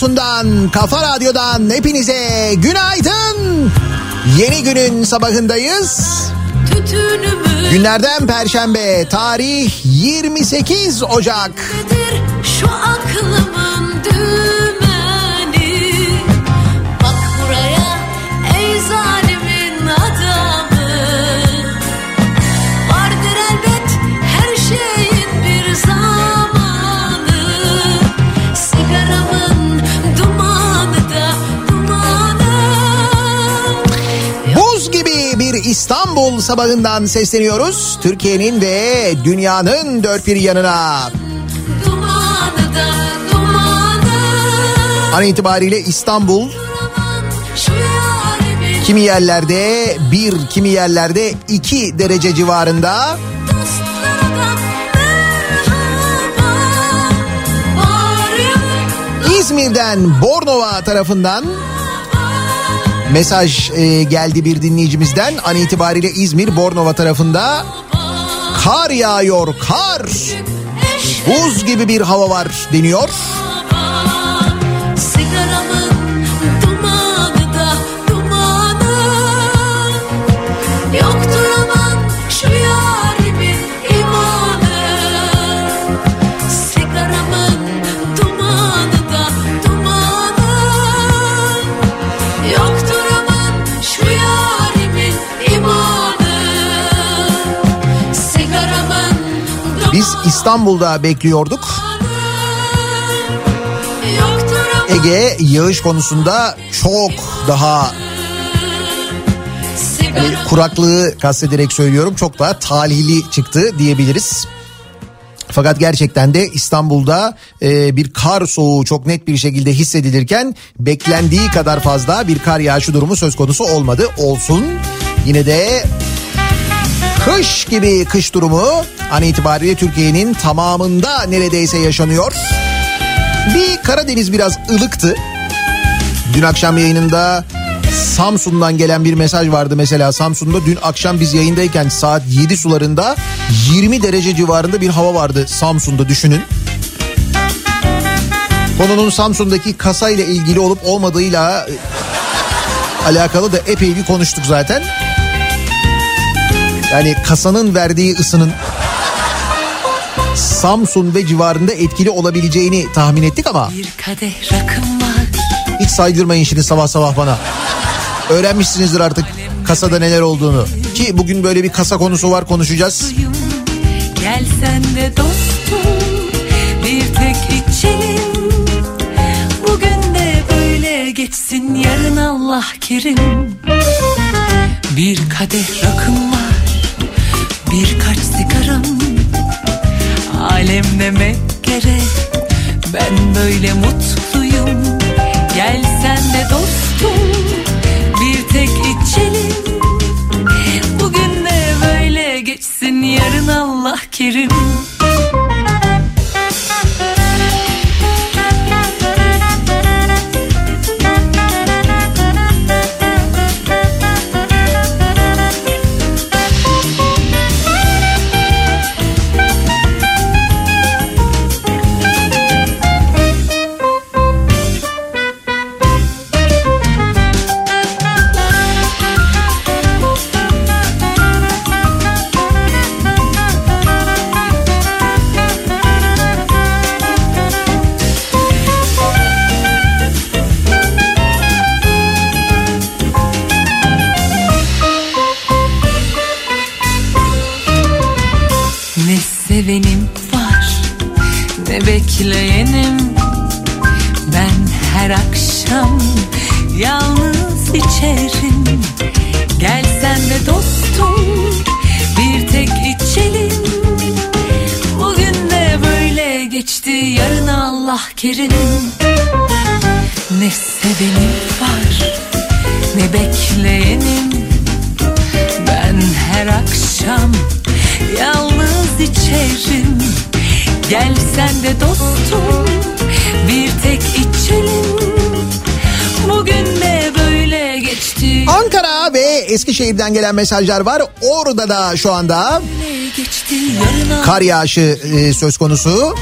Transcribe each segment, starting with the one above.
Radyosu'ndan, Kafa Radyo'dan hepinize günaydın. Yeni günün sabahındayız. Günlerden Perşembe, tarih 28 Ocak. Şu aklımın sabahından sesleniyoruz. Türkiye'nin ve dünyanın dört bir yanına. Dumanı da dumanı An itibariyle İstanbul kimi yerlerde bir, kimi yerlerde iki derece civarında. İzmir'den Bornova tarafından mesaj e, geldi bir dinleyicimizden. An itibariyle İzmir Bornova tarafında kar yağıyor kar. Buz gibi bir hava var deniyor. İstanbul'da bekliyorduk. Ege yağış konusunda çok daha hani kuraklığı kastederek söylüyorum çok daha talihli çıktı diyebiliriz. Fakat gerçekten de İstanbul'da e, bir kar soğuğu çok net bir şekilde hissedilirken beklendiği kadar fazla bir kar yağışı durumu söz konusu olmadı. Olsun yine de kış gibi kış durumu an itibariyle Türkiye'nin tamamında neredeyse yaşanıyor. Bir Karadeniz biraz ılıktı. Dün akşam yayınında Samsun'dan gelen bir mesaj vardı mesela Samsun'da dün akşam biz yayındayken saat 7 sularında 20 derece civarında bir hava vardı Samsun'da düşünün. Konunun Samsun'daki kasa ile ilgili olup olmadığıyla e, alakalı da epey bir konuştuk zaten. Yani kasanın verdiği ısının Samsun ve civarında etkili olabileceğini tahmin ettik ama hiç saydırmayın şimdi sabah sabah bana. Öğrenmişsinizdir artık kasada neler olduğunu. Ki bugün böyle bir kasa konusu var konuşacağız. Duyum, Gel sen de dostum Bir tek içelim Bugün de böyle geçsin Yarın Allah kerim Bir kadeh rakım var Birkaç sigaram Alem demek gerek Ben böyle mutluyum. Gel sen de dostum Bir tek içelim. Bugün de böyle geçsin yarın Allah kerim Gel sen de dostum bir tek içelim Bugün de böyle geçti Ankara ve Eskişehir'den gelen mesajlar var. Orada da şu anda geçti kar yağışı e, söz konusu.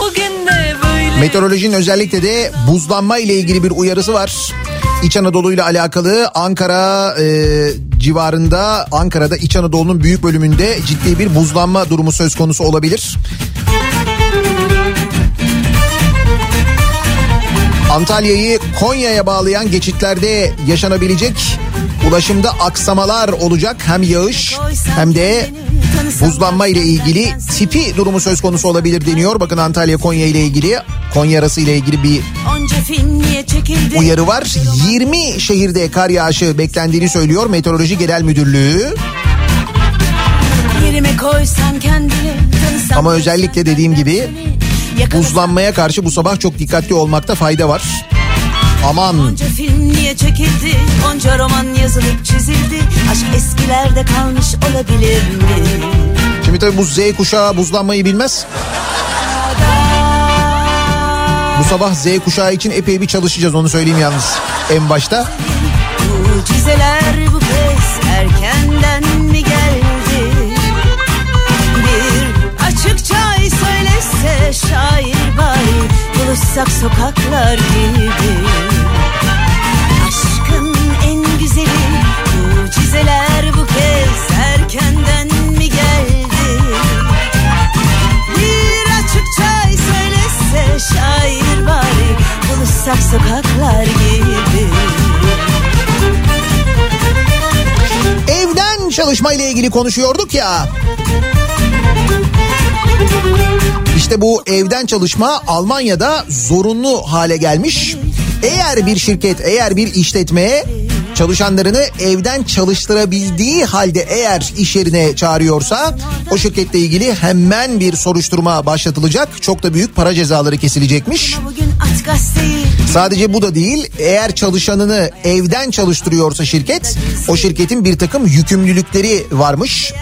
Bugün de böyle Meteorolojinin özellikle de buzlanma ile ilgili bir uyarısı var. İç Anadolu ile alakalı Ankara e, civarında Ankara'da İç Anadolu'nun büyük bölümünde ciddi bir buzlanma durumu söz konusu olabilir. Antalya'yı Konya'ya bağlayan geçitlerde yaşanabilecek ulaşımda aksamalar olacak. Hem yağış hem de buzlanma ile ilgili tipi durumu söz konusu olabilir deniyor. Bakın Antalya Konya ile ilgili Konya arası ile ilgili bir uyarı var. 20 şehirde kar yağışı beklendiğini söylüyor Meteoroloji Genel Müdürlüğü. Ama özellikle dediğim gibi buzlanmaya karşı bu sabah çok dikkatli olmakta fayda var. Aman. Onca film niye çekildi? Onca roman yazılıp çizildi. Aşk eskilerde kalmış olabilir mi? Şimdi tabii bu Z kuşağı buzlanmayı bilmez. Bu sabah Z kuşağı için epey bir çalışacağız onu söyleyeyim yalnız en başta. Mucizeler söylese şair bari buluşsak sokaklar gibi. Aşkın en güzeli mucizeler bu kez erkenden mi geldi? Bir açıkça söylese şair bari buluşsak sokaklar gibi. Evden çalışma ile ilgili konuşuyorduk ya. İşte bu evden çalışma Almanya'da zorunlu hale gelmiş. Eğer bir şirket, eğer bir işletme çalışanlarını evden çalıştırabildiği halde eğer iş yerine çağırıyorsa o şirketle ilgili hemen bir soruşturma başlatılacak. Çok da büyük para cezaları kesilecekmiş. Sadece bu da değil eğer çalışanını evden çalıştırıyorsa şirket o şirketin bir takım yükümlülükleri varmış.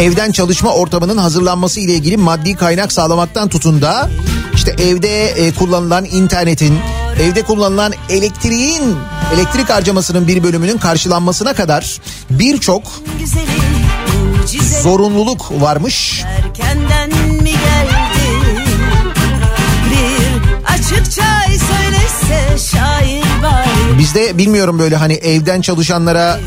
Evden çalışma ortamının hazırlanması ile ilgili maddi kaynak sağlamaktan tutun da işte evde e, kullanılan internetin, evde kullanılan elektriğin, elektrik harcamasının bir bölümünün karşılanmasına kadar birçok zorunluluk varmış. Erkenden mi? Bir açıkça söylese şair bari. Bizde bilmiyorum böyle hani evden çalışanlara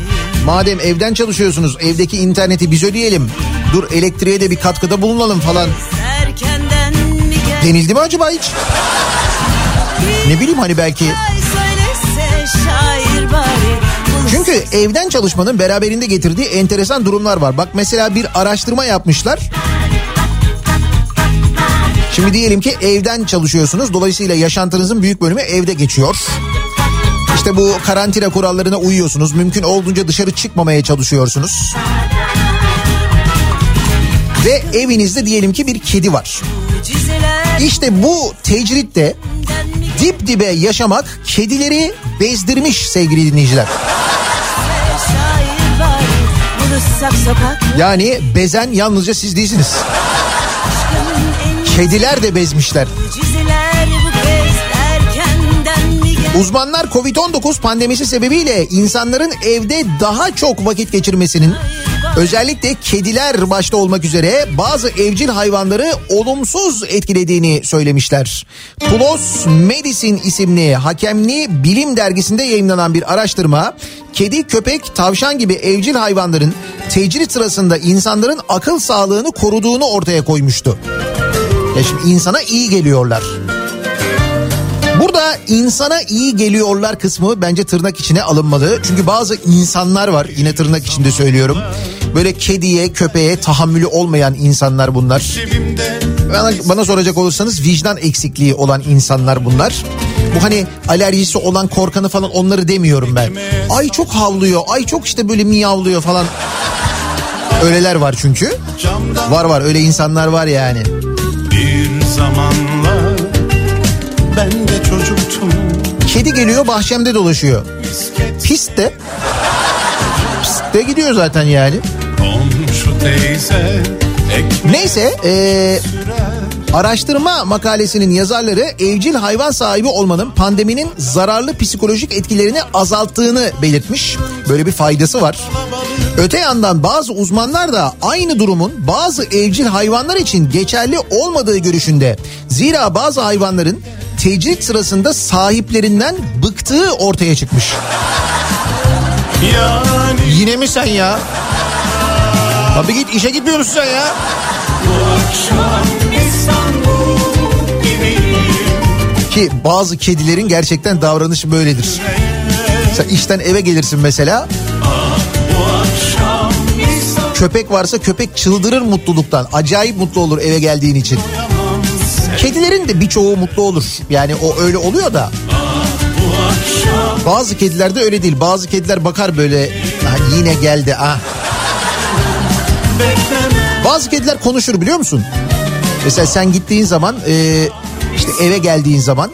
madem evden çalışıyorsunuz evdeki interneti biz ödeyelim. Dur elektriğe de bir katkıda bulunalım falan. Denildi mi acaba hiç? Ne bileyim hani belki... Çünkü evden çalışmanın beraberinde getirdiği enteresan durumlar var. Bak mesela bir araştırma yapmışlar. Şimdi diyelim ki evden çalışıyorsunuz. Dolayısıyla yaşantınızın büyük bölümü evde geçiyor. İşte bu karantina kurallarına uyuyorsunuz. Mümkün olduğunca dışarı çıkmamaya çalışıyorsunuz. Ve evinizde diyelim ki bir kedi var. İşte bu tecritte dip dibe yaşamak kedileri bezdirmiş sevgili dinleyiciler. Yani bezen yalnızca siz değilsiniz. Kediler de bezmişler. Uzmanlar Covid-19 pandemisi sebebiyle insanların evde daha çok vakit geçirmesinin özellikle kediler başta olmak üzere bazı evcil hayvanları olumsuz etkilediğini söylemişler. PLOS Medicine isimli hakemli bilim dergisinde yayınlanan bir araştırma kedi, köpek, tavşan gibi evcil hayvanların tecrit sırasında insanların akıl sağlığını koruduğunu ortaya koymuştu. Ya şimdi insana iyi geliyorlar. Burada insana iyi geliyorlar kısmı bence tırnak içine alınmalı. Çünkü bazı insanlar var yine tırnak içinde söylüyorum. Böyle kediye köpeğe tahammülü olmayan insanlar bunlar. Bana, bana soracak olursanız vicdan eksikliği olan insanlar bunlar. Bu hani alerjisi olan korkanı falan onları demiyorum ben. Ay çok havlıyor, ay çok işte böyle miyavlıyor falan. Öyleler var çünkü. Var var öyle insanlar var yani. Bir zamanlar çocuktum. Kedi geliyor bahçemde dolaşıyor. Pist de. Pist de gidiyor zaten yani. Neyse ee, araştırma makalesinin yazarları evcil hayvan sahibi olmanın pandeminin zararlı psikolojik etkilerini azalttığını belirtmiş. Böyle bir faydası var. Öte yandan bazı uzmanlar da aynı durumun bazı evcil hayvanlar için geçerli olmadığı görüşünde. Zira bazı hayvanların tecrit sırasında sahiplerinden bıktığı ortaya çıkmış. Yani Yine mi sen ya? Abi git işe gitmiyor musun sen ya? Ki bazı kedilerin gerçekten davranışı böyledir. Sen işten eve gelirsin mesela. Köpek varsa köpek çıldırır mutluluktan. Acayip mutlu olur eve geldiğin için. Kedilerin de birçoğu mutlu olur. Yani o öyle oluyor da. Bazı kedilerde öyle değil. Bazı kediler bakar böyle "Ha, yine geldi ah. Bazı kediler konuşur biliyor musun? Mesela sen gittiğin zaman e, işte eve geldiğin zaman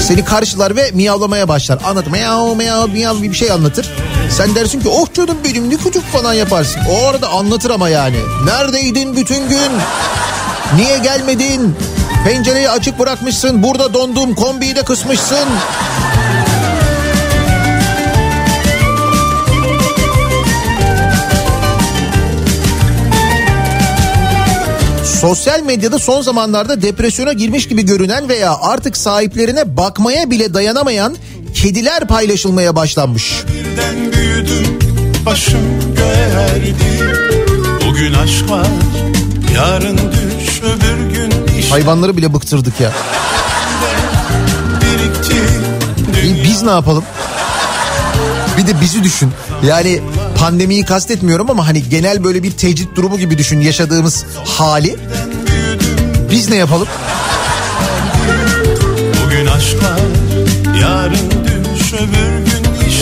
seni karşılar ve miyavlamaya başlar. Anlat miyav miyav miyav bir şey anlatır. Sen dersin ki oh canım benim ne küçük falan yaparsın. O arada anlatır ama yani. Neredeydin bütün gün? Niye gelmedin? Pencereyi açık bırakmışsın. Burada dondum. Kombiyi de kısmışsın. Sosyal medyada son zamanlarda depresyona girmiş gibi görünen veya artık sahiplerine bakmaya bile dayanamayan kediler paylaşılmaya başlanmış. birden büyüdüm başım göğe erdi Bugün aşk var yarın düş öbür gün iş Hayvanları bile bıktırdık ya. İyi, Biz ne yapalım? Bir de bizi düşün. Yani pandemiyi kastetmiyorum ama hani genel böyle bir tecrit durumu gibi düşün yaşadığımız hali. Biz ne yapalım? Bugün aşk var yarın düş öbür gün iş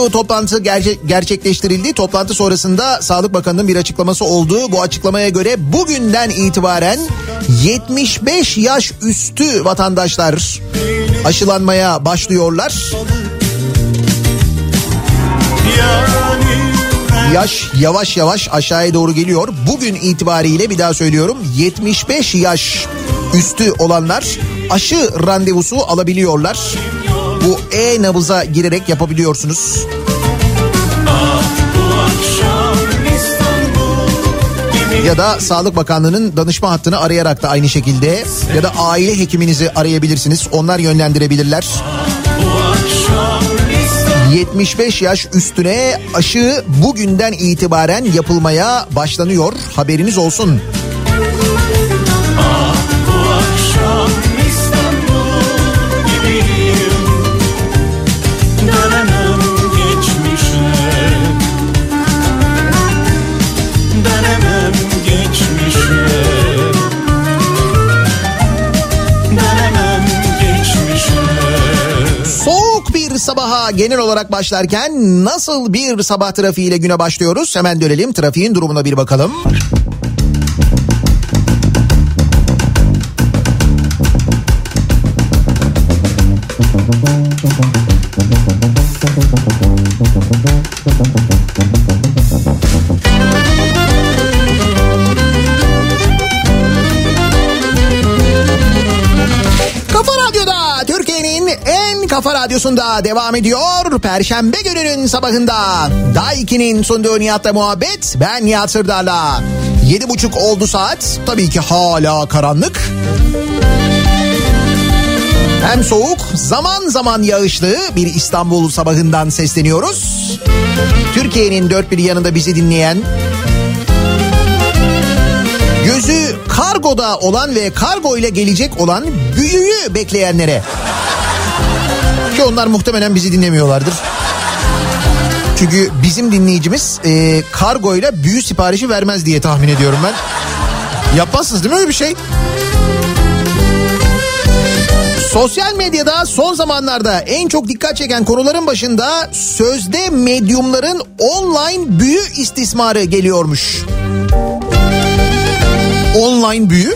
kurulu toplantı gerçe- gerçekleştirildi. Toplantı sonrasında Sağlık Bakanı'nın bir açıklaması oldu. Bu açıklamaya göre bugünden itibaren 75 yaş üstü vatandaşlar aşılanmaya başlıyorlar. Yaş yavaş yavaş aşağıya doğru geliyor. Bugün itibariyle bir daha söylüyorum 75 yaş üstü olanlar aşı randevusu alabiliyorlar. Bu e-nabıza girerek yapabiliyorsunuz. Ya da Sağlık Bakanlığı'nın danışma hattını arayarak da aynı şekilde ya da aile hekiminizi arayabilirsiniz. Onlar yönlendirebilirler. bu akşam İstanbul 75 yaş üstüne aşı bugünden itibaren yapılmaya başlanıyor. Haberiniz olsun. Genel olarak başlarken nasıl bir sabah trafiğiyle güne başlıyoruz? Hemen dönelim trafiğin durumuna bir bakalım. Kafa radyosunda devam ediyor. Perşembe gününün sabahında Daiki'nin sunduğu Nihat'la muhabbet. Ben Nihat Sırdar'la. Yedi buçuk oldu saat. Tabii ki hala karanlık. Hem soğuk zaman zaman yağışlı bir İstanbul sabahından sesleniyoruz. Türkiye'nin dört bir yanında bizi dinleyen gözü kargoda olan ve kargo ile gelecek olan büyüyü bekleyenlere. Ki onlar muhtemelen bizi dinlemiyorlardır. Çünkü bizim dinleyicimiz e, kargo ile büyü siparişi vermez diye tahmin ediyorum ben. Yapmazsınız değil mi öyle bir şey? Sosyal medyada son zamanlarda en çok dikkat çeken konuların başında sözde medyumların online büyü istismarı geliyormuş. Online büyü.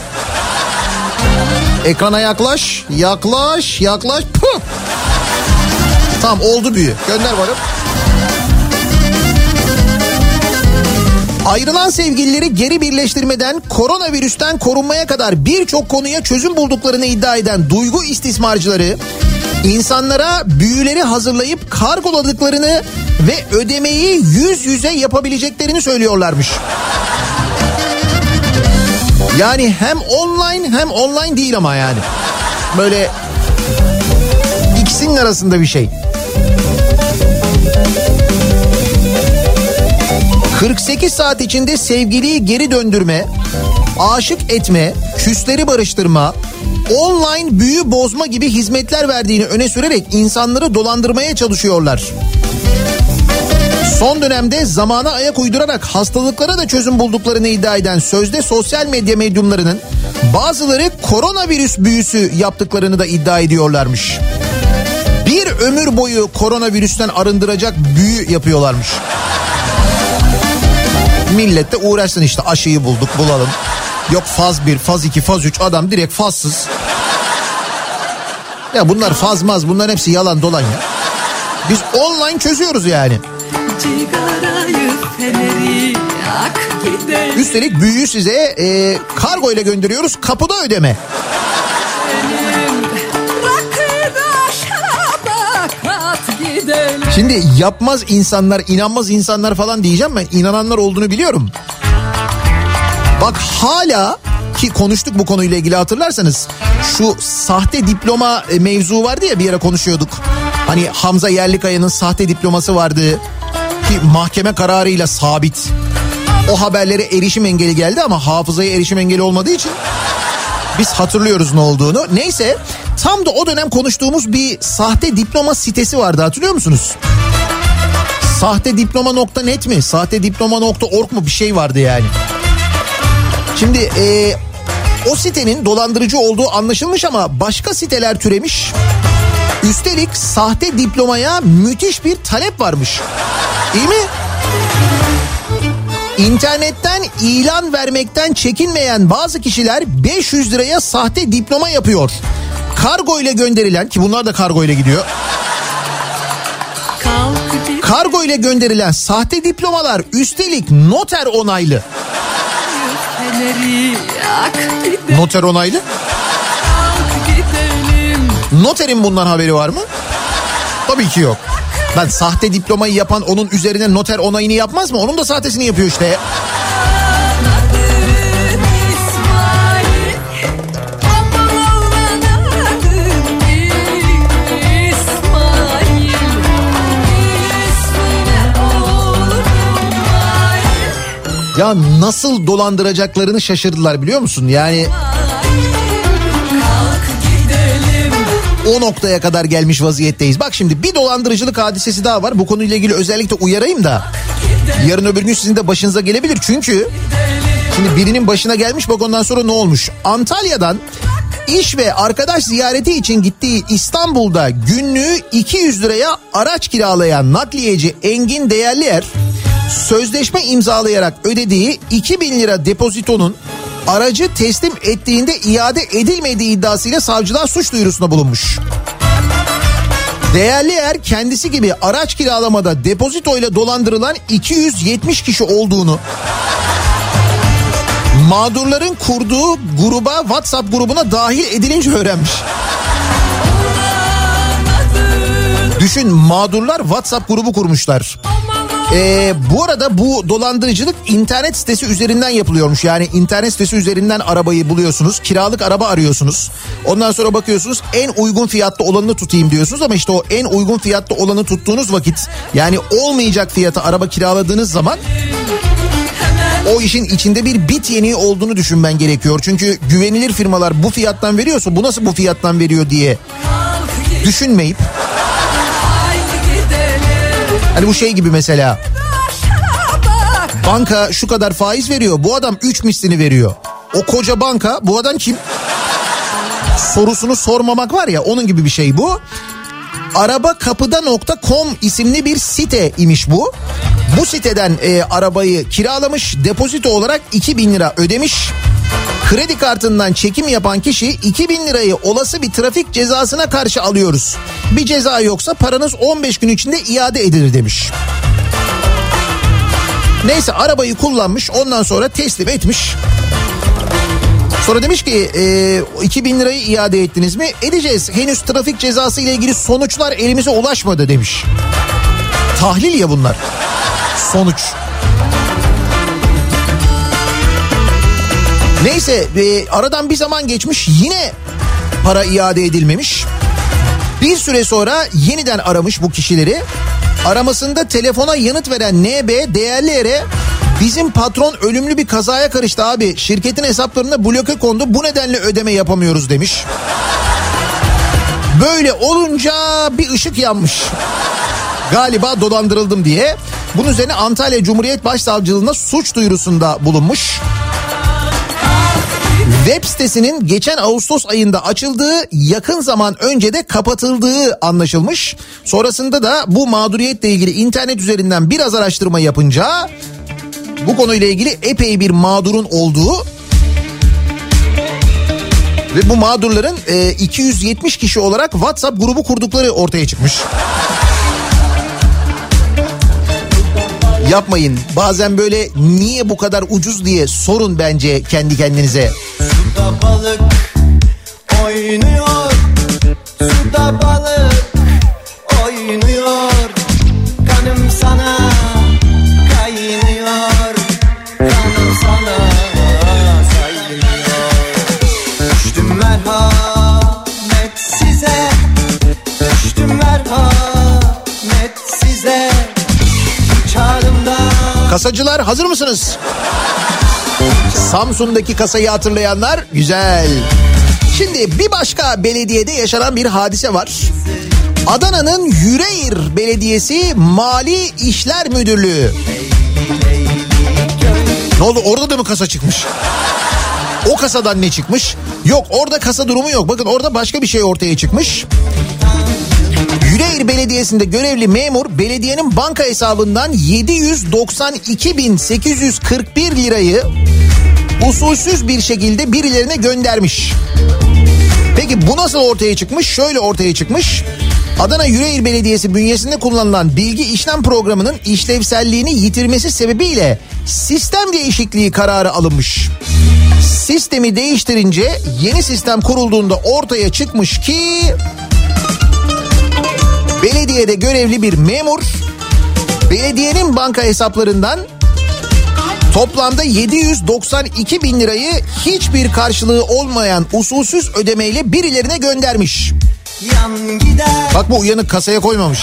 Ekrana yaklaş, yaklaş, yaklaş. Puh. Tamam oldu büyü. Gönder bana. Ayrılan sevgilileri geri birleştirmeden koronavirüsten korunmaya kadar birçok konuya çözüm bulduklarını iddia eden duygu istismarcıları insanlara büyüleri hazırlayıp kargoladıklarını ve ödemeyi yüz yüze yapabileceklerini söylüyorlarmış. Yani hem online hem online değil ama yani. Böyle ikisinin arasında bir şey. 48 saat içinde sevgiliyi geri döndürme, aşık etme, küsleri barıştırma, online büyü bozma gibi hizmetler verdiğini öne sürerek insanları dolandırmaya çalışıyorlar. Son dönemde zamana ayak uydurarak hastalıklara da çözüm bulduklarını iddia eden sözde sosyal medya medyumlarının bazıları koronavirüs büyüsü yaptıklarını da iddia ediyorlarmış. Bir ömür boyu koronavirüsten arındıracak büyü yapıyorlarmış. Millet de uğraşsın işte aşıyı bulduk bulalım. Yok faz 1, faz 2, faz 3 adam direkt fazsız. Ya bunlar fazmaz bunların hepsi yalan dolan ya. Biz online çözüyoruz yani. Üstelik büyüyü size e, kargo ile gönderiyoruz kapıda ödeme. Şimdi yapmaz insanlar, inanmaz insanlar falan diyeceğim ben. inananlar olduğunu biliyorum. Bak hala ki konuştuk bu konuyla ilgili hatırlarsanız şu sahte diploma e, mevzu vardı ya bir yere konuşuyorduk. Hani Hamza Yerlikaya'nın sahte diploması vardı ki mahkeme kararıyla sabit. O haberlere erişim engeli geldi ama hafızaya erişim engeli olmadığı için biz hatırlıyoruz ne olduğunu. Neyse tam da o dönem konuştuğumuz bir sahte diploma sitesi vardı hatırlıyor musunuz? Sahte diploma.net mi? Sahte diploma.org mu bir şey vardı yani. Şimdi e, o sitenin dolandırıcı olduğu anlaşılmış ama başka siteler türemiş. Üstelik sahte diplomaya müthiş bir talep varmış. İyi mi? İnternetten ilan vermekten çekinmeyen bazı kişiler 500 liraya sahte diploma yapıyor. Kargo ile gönderilen ki bunlar da kargo ile gidiyor. Kargo ile gönderilen sahte diplomalar üstelik noter onaylı. Noter onaylı? Noterin bundan haberi var mı? Tabii ki yok. Ben sahte diplomayı yapan onun üzerine noter onayını yapmaz mı? Onun da sahtesini yapıyor işte. Ya nasıl dolandıracaklarını şaşırdılar biliyor musun? Yani o noktaya kadar gelmiş vaziyetteyiz. Bak şimdi bir dolandırıcılık hadisesi daha var. Bu konuyla ilgili özellikle uyarayım da. Yarın öbür gün sizin de başınıza gelebilir. Çünkü şimdi birinin başına gelmiş bak ondan sonra ne olmuş? Antalya'dan iş ve arkadaş ziyareti için gittiği İstanbul'da günlüğü 200 liraya araç kiralayan nakliyeci Engin Değerliyer sözleşme imzalayarak ödediği 2000 lira depozitonun aracı teslim ettiğinde iade edilmediği iddiasıyla savcıdan suç duyurusunda bulunmuş. Değerli er kendisi gibi araç kiralamada depozito ile dolandırılan 270 kişi olduğunu mağdurların kurduğu gruba WhatsApp grubuna dahil edilince öğrenmiş. Düşün mağdurlar WhatsApp grubu kurmuşlar. Ee, bu arada bu dolandırıcılık internet sitesi üzerinden yapılıyormuş. Yani internet sitesi üzerinden arabayı buluyorsunuz. Kiralık araba arıyorsunuz. Ondan sonra bakıyorsunuz en uygun fiyatlı olanını tutayım diyorsunuz. Ama işte o en uygun fiyatlı olanı tuttuğunuz vakit yani olmayacak fiyata araba kiraladığınız zaman o işin içinde bir bit yeniği olduğunu düşünmen gerekiyor. Çünkü güvenilir firmalar bu fiyattan veriyorsa bu nasıl bu fiyattan veriyor diye düşünmeyip Hani bu şey gibi mesela. Banka şu kadar faiz veriyor. Bu adam 3 mislini veriyor. O koca banka bu adam kim? Sorusunu sormamak var ya onun gibi bir şey bu. Arabakapıda.com isimli bir site imiş bu. Bu siteden e, arabayı kiralamış depozito olarak 2000 lira ödemiş. Kredi kartından çekim yapan kişi 2000 lirayı olası bir trafik cezasına karşı alıyoruz. Bir ceza yoksa paranız 15 gün içinde iade edilir demiş. Neyse arabayı kullanmış ondan sonra teslim etmiş. Sonra demiş ki e, 2000 lirayı iade ettiniz mi? Edeceğiz. Henüz trafik cezası ile ilgili sonuçlar elimize ulaşmadı demiş. Tahlil ya bunlar. Sonuç. Neyse e, aradan bir zaman geçmiş yine para iade edilmemiş. Bir süre sonra yeniden aramış bu kişileri. Aramasında telefona yanıt veren NB değerli yere bizim patron ölümlü bir kazaya karıştı abi. Şirketin hesaplarına bloke kondu bu nedenle ödeme yapamıyoruz demiş. Böyle olunca bir ışık yanmış. Galiba dolandırıldım diye. Bunun üzerine Antalya Cumhuriyet Başsavcılığına suç duyurusunda bulunmuş. Web sitesinin geçen Ağustos ayında açıldığı yakın zaman önce de kapatıldığı anlaşılmış. Sonrasında da bu mağduriyetle ilgili internet üzerinden biraz araştırma yapınca bu konuyla ilgili epey bir mağdurun olduğu ve bu mağdurların 270 kişi olarak WhatsApp grubu kurdukları ortaya çıkmış. Yapmayın. Bazen böyle niye bu kadar ucuz diye sorun bence kendi kendinize. Suda balık oynuyor. Suda balık Kasacılar hazır mısınız? Samsun'daki kasayı hatırlayanlar güzel. Şimdi bir başka belediyede yaşanan bir hadise var. Adana'nın Yüreğir Belediyesi Mali İşler Müdürlüğü. Ne oldu orada da mı kasa çıkmış? O kasadan ne çıkmış? Yok orada kasa durumu yok. Bakın orada başka bir şey ortaya çıkmış. Yüreğir Belediyesi'nde görevli memur belediyenin banka hesabından 792.841 lirayı usulsüz bir şekilde birilerine göndermiş. Peki bu nasıl ortaya çıkmış? Şöyle ortaya çıkmış. Adana Yüreğir Belediyesi bünyesinde kullanılan bilgi işlem programının işlevselliğini yitirmesi sebebiyle sistem değişikliği kararı alınmış. Sistemi değiştirince yeni sistem kurulduğunda ortaya çıkmış ki belediyede görevli bir memur belediyenin banka hesaplarından toplamda 792 bin lirayı hiçbir karşılığı olmayan usulsüz ödemeyle birilerine göndermiş. Bak bu uyanık kasaya koymamış.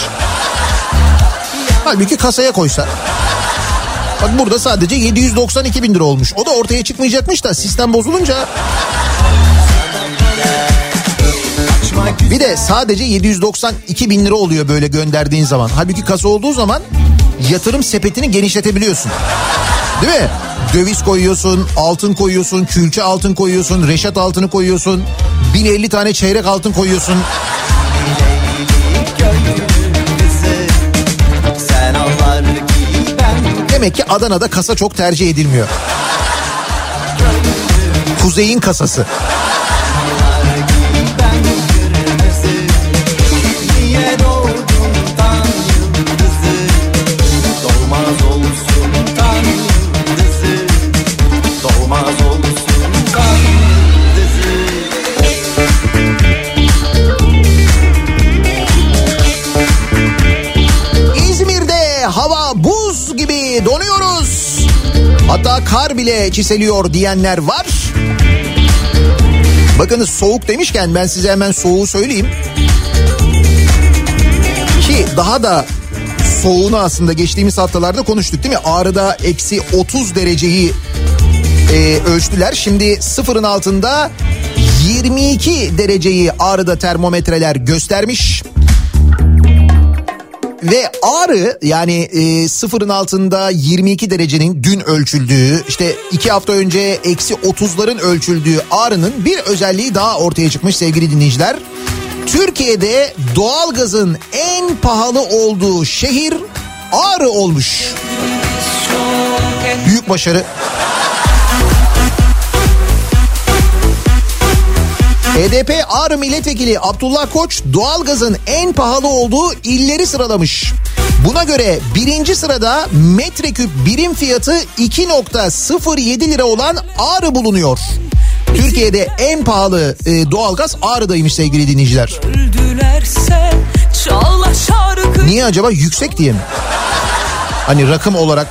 Halbuki kasaya koysa. Bak burada sadece 792 bin lira olmuş. O da ortaya çıkmayacakmış da sistem bozulunca. Bir de sadece 792 bin lira oluyor böyle gönderdiğin zaman. Halbuki kasa olduğu zaman yatırım sepetini genişletebiliyorsun. Değil mi? Döviz koyuyorsun, altın koyuyorsun, külçe altın koyuyorsun, reşat altını koyuyorsun. 1050 tane çeyrek altın koyuyorsun. Demek ki Adana'da kasa çok tercih edilmiyor. Kuzey'in kasası. Hatta kar bile çiseliyor diyenler var. Bakınız soğuk demişken ben size hemen soğuğu söyleyeyim. Ki daha da soğuğunu aslında geçtiğimiz haftalarda konuştuk değil mi? Ağrı'da eksi 30 dereceyi e, ölçtüler. Şimdi sıfırın altında 22 dereceyi Ağrı'da termometreler göstermiş. Ve Ağrı yani e, sıfırın altında 22 derecenin dün ölçüldüğü işte iki hafta önce eksi 30'ların ölçüldüğü Ağrı'nın bir özelliği daha ortaya çıkmış sevgili dinleyiciler. Türkiye'de doğalgazın en pahalı olduğu şehir Ağrı olmuş. Büyük başarı. HDP Ağrı Milletvekili Abdullah Koç doğalgazın en pahalı olduğu illeri sıralamış. Buna göre birinci sırada metreküp birim fiyatı 2.07 lira olan Ağrı bulunuyor. Türkiye'de en pahalı e, doğalgaz Ağrı'daymış sevgili dinleyiciler. Niye acaba yüksek diye mi? Hani rakım olarak.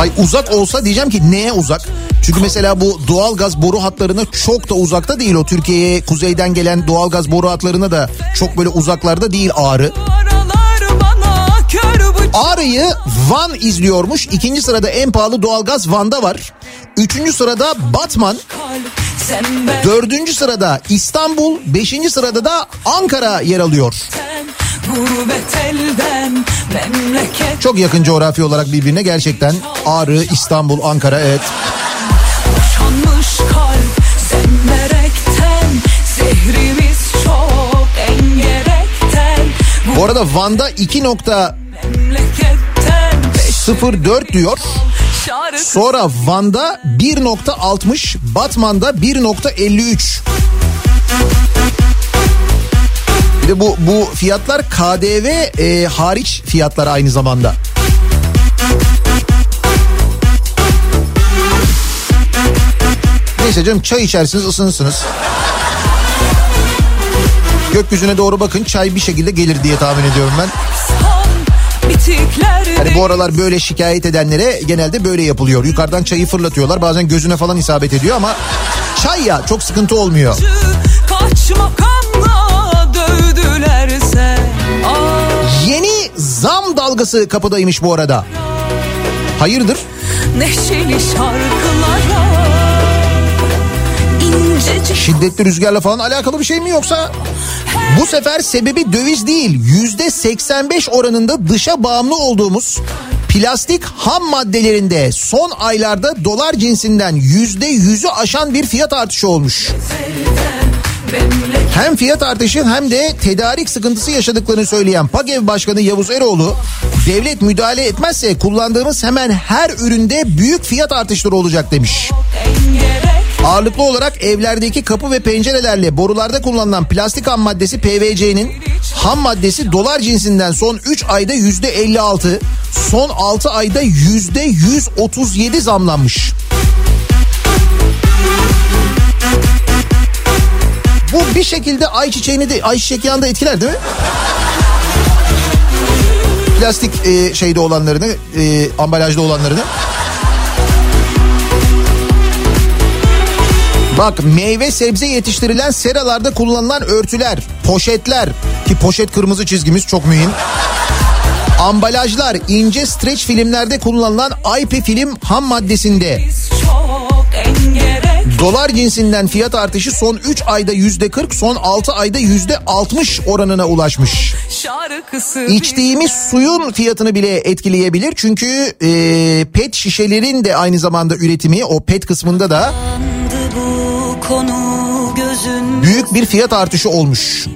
Ay uzak olsa diyeceğim ki neye uzak? Çünkü mesela bu doğalgaz boru hatlarına çok da uzakta değil o. Türkiye'ye kuzeyden gelen doğalgaz boru hatlarına da çok böyle uzaklarda değil Ağrı. Ağrı'yı Van izliyormuş. İkinci sırada en pahalı doğalgaz Van'da var. Üçüncü sırada Batman. Dördüncü sırada İstanbul. Beşinci sırada da Ankara yer alıyor. Elden Çok yakın coğrafi olarak birbirine gerçekten. Ağrı, İstanbul, Ankara evet. Bu arada Van'da 2.04 Memleketten diyor. Sonra Van'da 1.60, Batman'da 1.53. Bir de bu bu fiyatlar KDV e, hariç fiyatlar aynı zamanda. Neyse canım çay içersiniz ısınırsınız. Gökyüzüne doğru bakın çay bir şekilde gelir diye tahmin ediyorum ben. Hani bu aralar böyle şikayet edenlere genelde böyle yapılıyor. Yukarıdan çayı fırlatıyorlar. Bazen gözüne falan isabet ediyor ama çay ya çok sıkıntı olmuyor. Kaç makamla dövdülerse Yeni zam dalgası kapıdaymış bu arada. Hayırdır? neşeli şarkılara Şiddetli rüzgarla falan alakalı bir şey mi yoksa? Bu sefer sebebi döviz değil. Yüzde 85 oranında dışa bağımlı olduğumuz plastik ham maddelerinde son aylarda dolar cinsinden yüzde yüzü aşan bir fiyat artışı olmuş. Hem fiyat artışı hem de tedarik sıkıntısı yaşadıklarını söyleyen PAGEV Başkanı Yavuz Eroğlu, devlet müdahale etmezse kullandığımız hemen her üründe büyük fiyat artışları olacak demiş. engerek Ağırlıklı olarak evlerdeki kapı ve pencerelerle borularda kullanılan plastik ham maddesi PVC'nin ham maddesi dolar cinsinden son 3 ayda %56, son 6 ayda %137 zamlanmış. Bu bir şekilde ayçiçeğini de ayçiçek yağını etkiler değil mi? Plastik e, şeyde olanlarını, e, ambalajda olanlarını. Bak meyve sebze yetiştirilen seralarda kullanılan örtüler, poşetler ki poşet kırmızı çizgimiz çok mühim. Ambalajlar, ince streç filmlerde kullanılan IP film ham maddesinde dolar cinsinden fiyat artışı son 3 ayda %40, son 6 ayda %60 oranına ulaşmış. İçtiğimiz suyun fiyatını bile etkileyebilir. Çünkü e, pet şişelerin de aynı zamanda üretimi o pet kısmında da büyük bir fiyat artışı olmuş.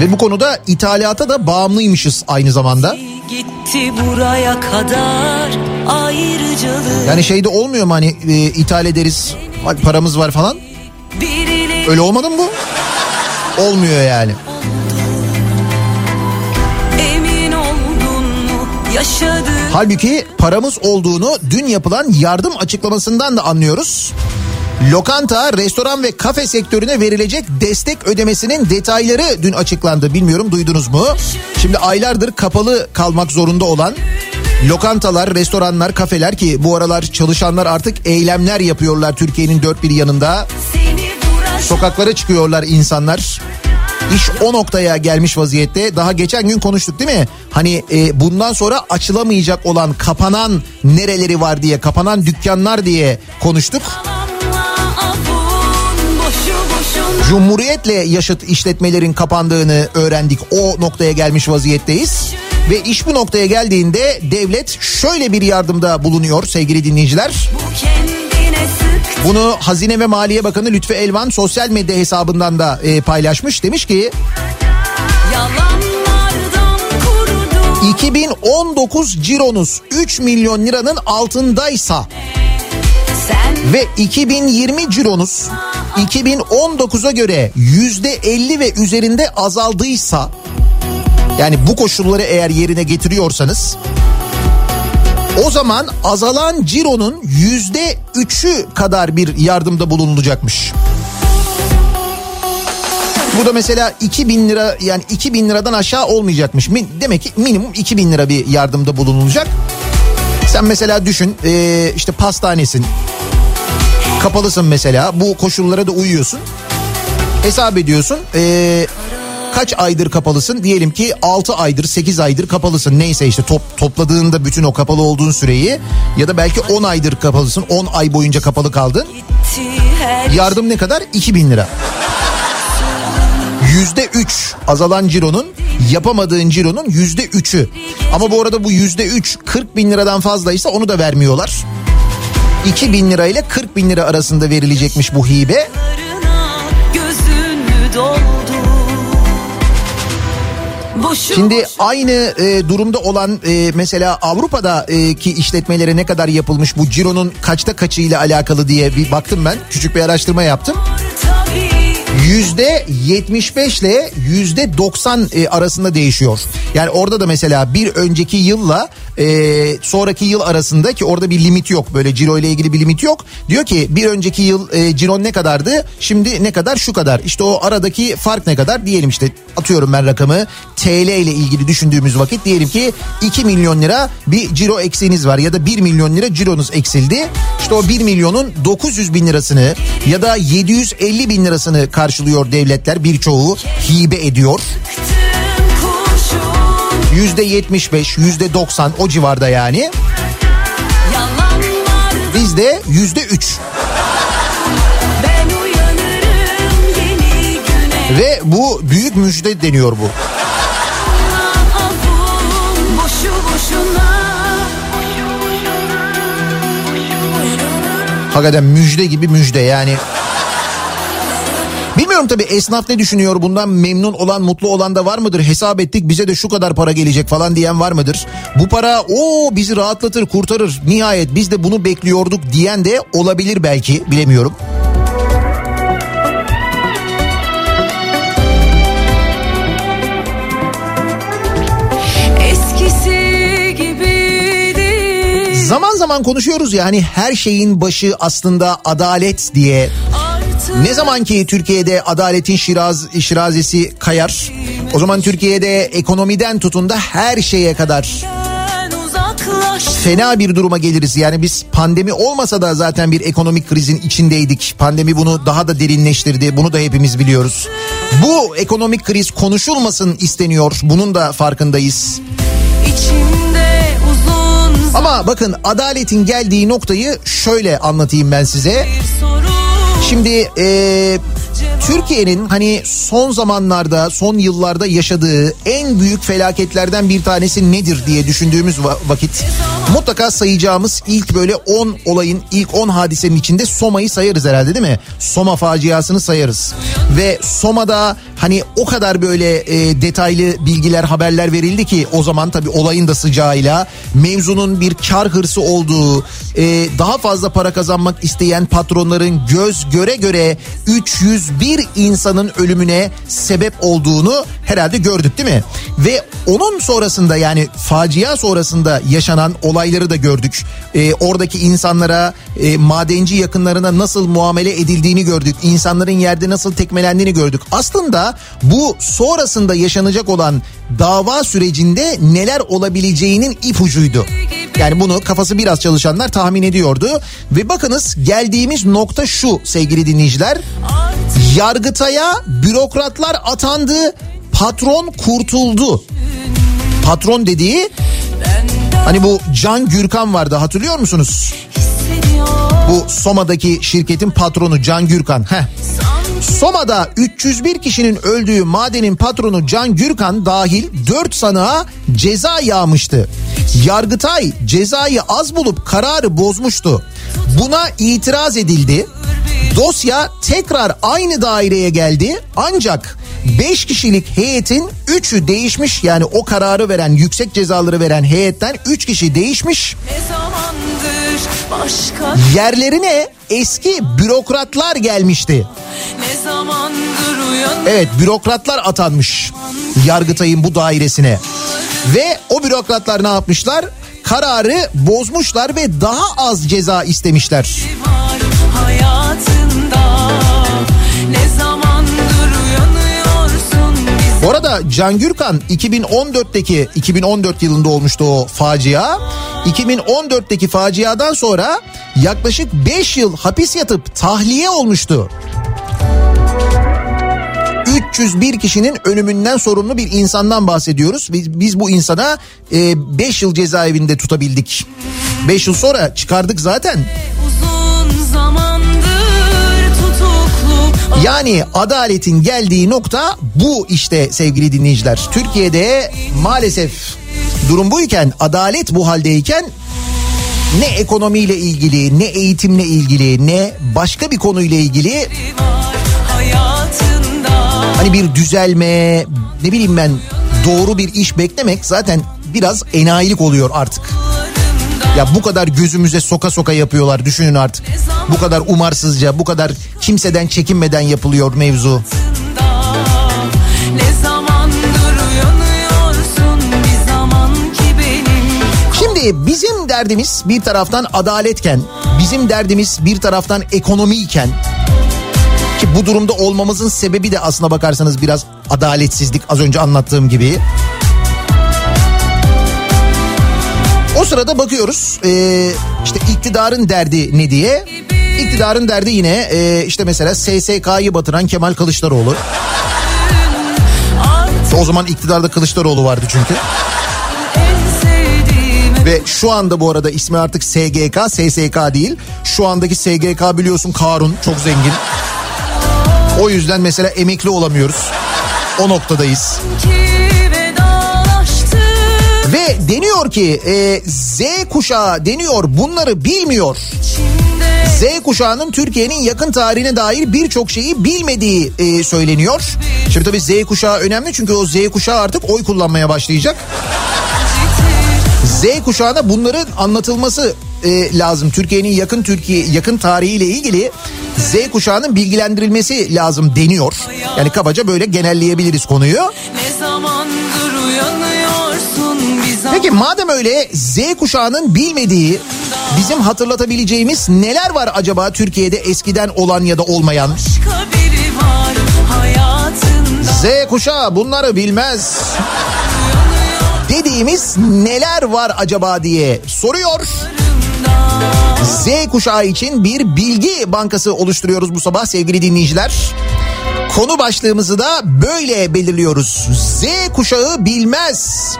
Ve bu konuda ithalata da bağımlıymışız aynı zamanda. Gitti buraya kadar ayrıcalık Yani şeyde olmuyor mu hani e, ithal ederiz bak paramız var falan. Öyle olmadı mı bu? Olmuyor yani. Halbuki paramız olduğunu dün yapılan yardım açıklamasından da anlıyoruz. Lokanta, restoran ve kafe sektörüne verilecek destek ödemesinin detayları dün açıklandı. Bilmiyorum duydunuz mu? Şimdi aylardır kapalı kalmak zorunda olan lokantalar, restoranlar, kafeler ki bu aralar çalışanlar artık eylemler yapıyorlar Türkiye'nin dört bir yanında. Sokaklara çıkıyorlar insanlar. İş o noktaya gelmiş vaziyette. Daha geçen gün konuştuk değil mi? Hani e, bundan sonra açılamayacak olan kapanan nereleri var diye, kapanan dükkanlar diye konuştuk. Cumhuriyetle yaşıt işletmelerin kapandığını öğrendik. O noktaya gelmiş vaziyetteyiz. Ve iş bu noktaya geldiğinde devlet şöyle bir yardımda bulunuyor sevgili dinleyiciler. Bunu Hazine ve Maliye Bakanı Lütfü Elvan sosyal medya hesabından da e, paylaşmış. Demiş ki Yalanlardan kurudu 2019 cironuz 3 milyon liranın altındaysa ve 2020 cironuz 2019'a göre %50 ve üzerinde azaldıysa Yani bu koşulları eğer yerine getiriyorsanız o zaman azalan cironun yüzde üçü kadar bir yardımda bulunulacakmış. Bu da mesela 2000 lira yani 2000 liradan aşağı olmayacakmış. Demek ki minimum 2000 lira bir yardımda bulunulacak. Sen mesela düşün işte pastanesin kapalısın mesela bu koşullara da uyuyorsun. Hesap ediyorsun ee, kaç aydır kapalısın diyelim ki 6 aydır 8 aydır kapalısın neyse işte top, topladığında bütün o kapalı olduğun süreyi ya da belki 10 aydır kapalısın 10 ay boyunca kapalı kaldın. Yardım ne kadar? 2000 lira. Yüzde üç azalan cironun yapamadığın cironun yüzde üçü. Ama bu arada bu yüzde üç 40 bin liradan fazlaysa onu da vermiyorlar. 2 bin lira ile 40 bin lira arasında verilecekmiş bu hibe. Şimdi aynı e, durumda olan e, mesela Avrupa'daki işletmelere ne kadar yapılmış bu cironun kaçta kaçı ile alakalı diye bir baktım ben. Küçük bir araştırma yaptım. Yüzde 75 ile yüzde 90 e, arasında değişiyor. Yani orada da mesela bir önceki yılla e, sonraki yıl arasında ki orada bir limit yok. Böyle ciro ile ilgili bir limit yok. Diyor ki bir önceki yıl e, ciron ne kadardı? Şimdi ne kadar? Şu kadar. İşte o aradaki fark ne kadar? Diyelim işte atıyorum ben rakamı TL ile ilgili düşündüğümüz vakit diyelim ki 2 milyon lira bir ciro eksiğiniz var ya da 1 milyon lira cironuz eksildi. İşte o 1 milyonun 900 bin lirasını ya da 750 bin lirasını karşılıyor devletler birçoğu hibe ediyor. Yüzde 75, yüzde 90 o civarda yani. Bizde yüzde 3 ben uyanırım yeni güne. ve bu büyük müjde deniyor bu. Hakikaten müjde gibi müjde yani. Bilmiyorum tabii esnaf ne düşünüyor bundan memnun olan mutlu olan da var mıdır? Hesap ettik bize de şu kadar para gelecek falan diyen var mıdır? Bu para o bizi rahatlatır kurtarır nihayet biz de bunu bekliyorduk diyen de olabilir belki bilemiyorum. Zaman zaman konuşuyoruz ya hani her şeyin başı aslında adalet diye. Artık Ne zaman ki Türkiye'de adaletin şiraz, şirazesi kayar o zaman Türkiye'de ekonomiden tutun da her şeye kadar fena bir duruma geliriz. Yani biz pandemi olmasa da zaten bir ekonomik krizin içindeydik. Pandemi bunu daha da derinleştirdi. Bunu da hepimiz biliyoruz. Bu ekonomik kriz konuşulmasın isteniyor. Bunun da farkındayız. Ama bakın adaletin geldiği noktayı şöyle anlatayım ben size. Şimdi eee, Türkiye'nin hani son zamanlarda, son yıllarda yaşadığı en büyük felaketlerden bir tanesi nedir diye düşündüğümüz va- vakit mutlaka sayacağımız ilk böyle 10 olayın, ilk 10 hadisenin içinde Soma'yı sayarız herhalde değil mi? Soma faciasını sayarız. Ve Soma'da hani o kadar böyle e, detaylı bilgiler, haberler verildi ki o zaman tabii olayın da sıcağıyla mevzunun bir kar hırsı olduğu, e, daha fazla para kazanmak isteyen patronların göz göre göre 301 insanın ölümüne sebep olduğunu herhalde gördük değil mi? Ve onun sonrasında yani facia sonrasında yaşanan olayları da gördük. E, oradaki insanlara, e, madenci yakınlarına nasıl muamele edildiğini gördük. İnsanların yerde nasıl tekmelendiğini gördük. Aslında bu sonrasında yaşanacak olan dava sürecinde neler olabileceğinin ipucuydu. Yani bunu kafası biraz çalışanlar tahmin ediyordu. Ve bakınız geldiğimiz nokta şu sevgili dinleyiciler. Yargıtay'a bürokratlar atandı, patron kurtuldu. Patron dediği hani bu Can Gürkan vardı hatırlıyor musunuz? Bu Soma'daki şirketin patronu Can Gürkan. Heh. Soma'da 301 kişinin öldüğü madenin patronu Can Gürkan dahil 4 sanığa ceza yağmıştı. Yargıtay cezayı az bulup kararı bozmuştu. Buna itiraz edildi. Dosya tekrar aynı daireye geldi ancak 5 kişilik heyetin 3'ü değişmiş yani o kararı veren yüksek cezaları veren heyetten 3 kişi değişmiş. Ne zamandır başka Yerlerine eski bürokratlar gelmişti. ne zamandır uyanıyor Evet bürokratlar atanmış Yargıtay'ın bu dairesine. Ve o bürokratlar ne yapmışlar? Kararı bozmuşlar ve daha az ceza istemişler. var hayatında Ne biz Bu arada Can Gürkan 2014'teki 2014 yılında olmuştu o facia. 2014'teki faciadan sonra yaklaşık 5 yıl hapis yatıp tahliye olmuştu. 301 kişinin ölümünden sorumlu bir insandan bahsediyoruz. Biz, biz bu insana 5 yıl cezaevinde tutabildik. 5 yıl sonra çıkardık zaten. uzun tutuklu Yani adaletin geldiği nokta bu işte sevgili dinleyiciler. Türkiye'de maalesef durum buyken adalet bu haldeyken ne ekonomiyle ilgili ne eğitimle ilgili ne başka bir konuyla ilgili hani bir düzelme ne bileyim ben doğru bir iş beklemek zaten biraz enayilik oluyor artık. Ya bu kadar gözümüze soka soka yapıyorlar düşünün artık. Bu kadar umarsızca bu kadar kimseden çekinmeden yapılıyor mevzu. Şimdi bizim derdimiz bir taraftan adaletken, bizim derdimiz bir taraftan ekonomiyken ki bu durumda olmamızın sebebi de aslına bakarsanız biraz adaletsizlik az önce anlattığım gibi. O sırada bakıyoruz e, işte iktidarın derdi ne diye. İktidarın derdi yine e, işte mesela SSK'yı batıran Kemal Kılıçdaroğlu. O zaman iktidarda Kılıçdaroğlu vardı çünkü. Ve şu anda bu arada ismi artık SGK, SSK değil. Şu andaki SGK biliyorsun Karun çok zengin. O yüzden mesela emekli olamıyoruz. O noktadayız. ki Ve deniyor ki e, Z kuşağı deniyor bunları bilmiyor. Z kuşağının Türkiye'nin yakın tarihine dair birçok şeyi bilmediği e, söyleniyor. Şimdi tabii Z kuşağı önemli çünkü o Z kuşağı artık oy kullanmaya başlayacak. Z kuşağına bunların anlatılması e, lazım. Türkiye'nin yakın Türkiye yakın tarihiyle ilgili Z kuşağının bilgilendirilmesi lazım deniyor. Yani kabaca böyle genelleyebiliriz konuyu. Peki madem öyle Z kuşağının bilmediği bizim hatırlatabileceğimiz neler var acaba Türkiye'de eskiden olan ya da olmayan? Z kuşağı bunları bilmez. Dediğimiz neler var acaba diye soruyor. Z kuşağı için bir bilgi bankası oluşturuyoruz bu sabah sevgili dinleyiciler. Konu başlığımızı da böyle belirliyoruz. Z kuşağı bilmez.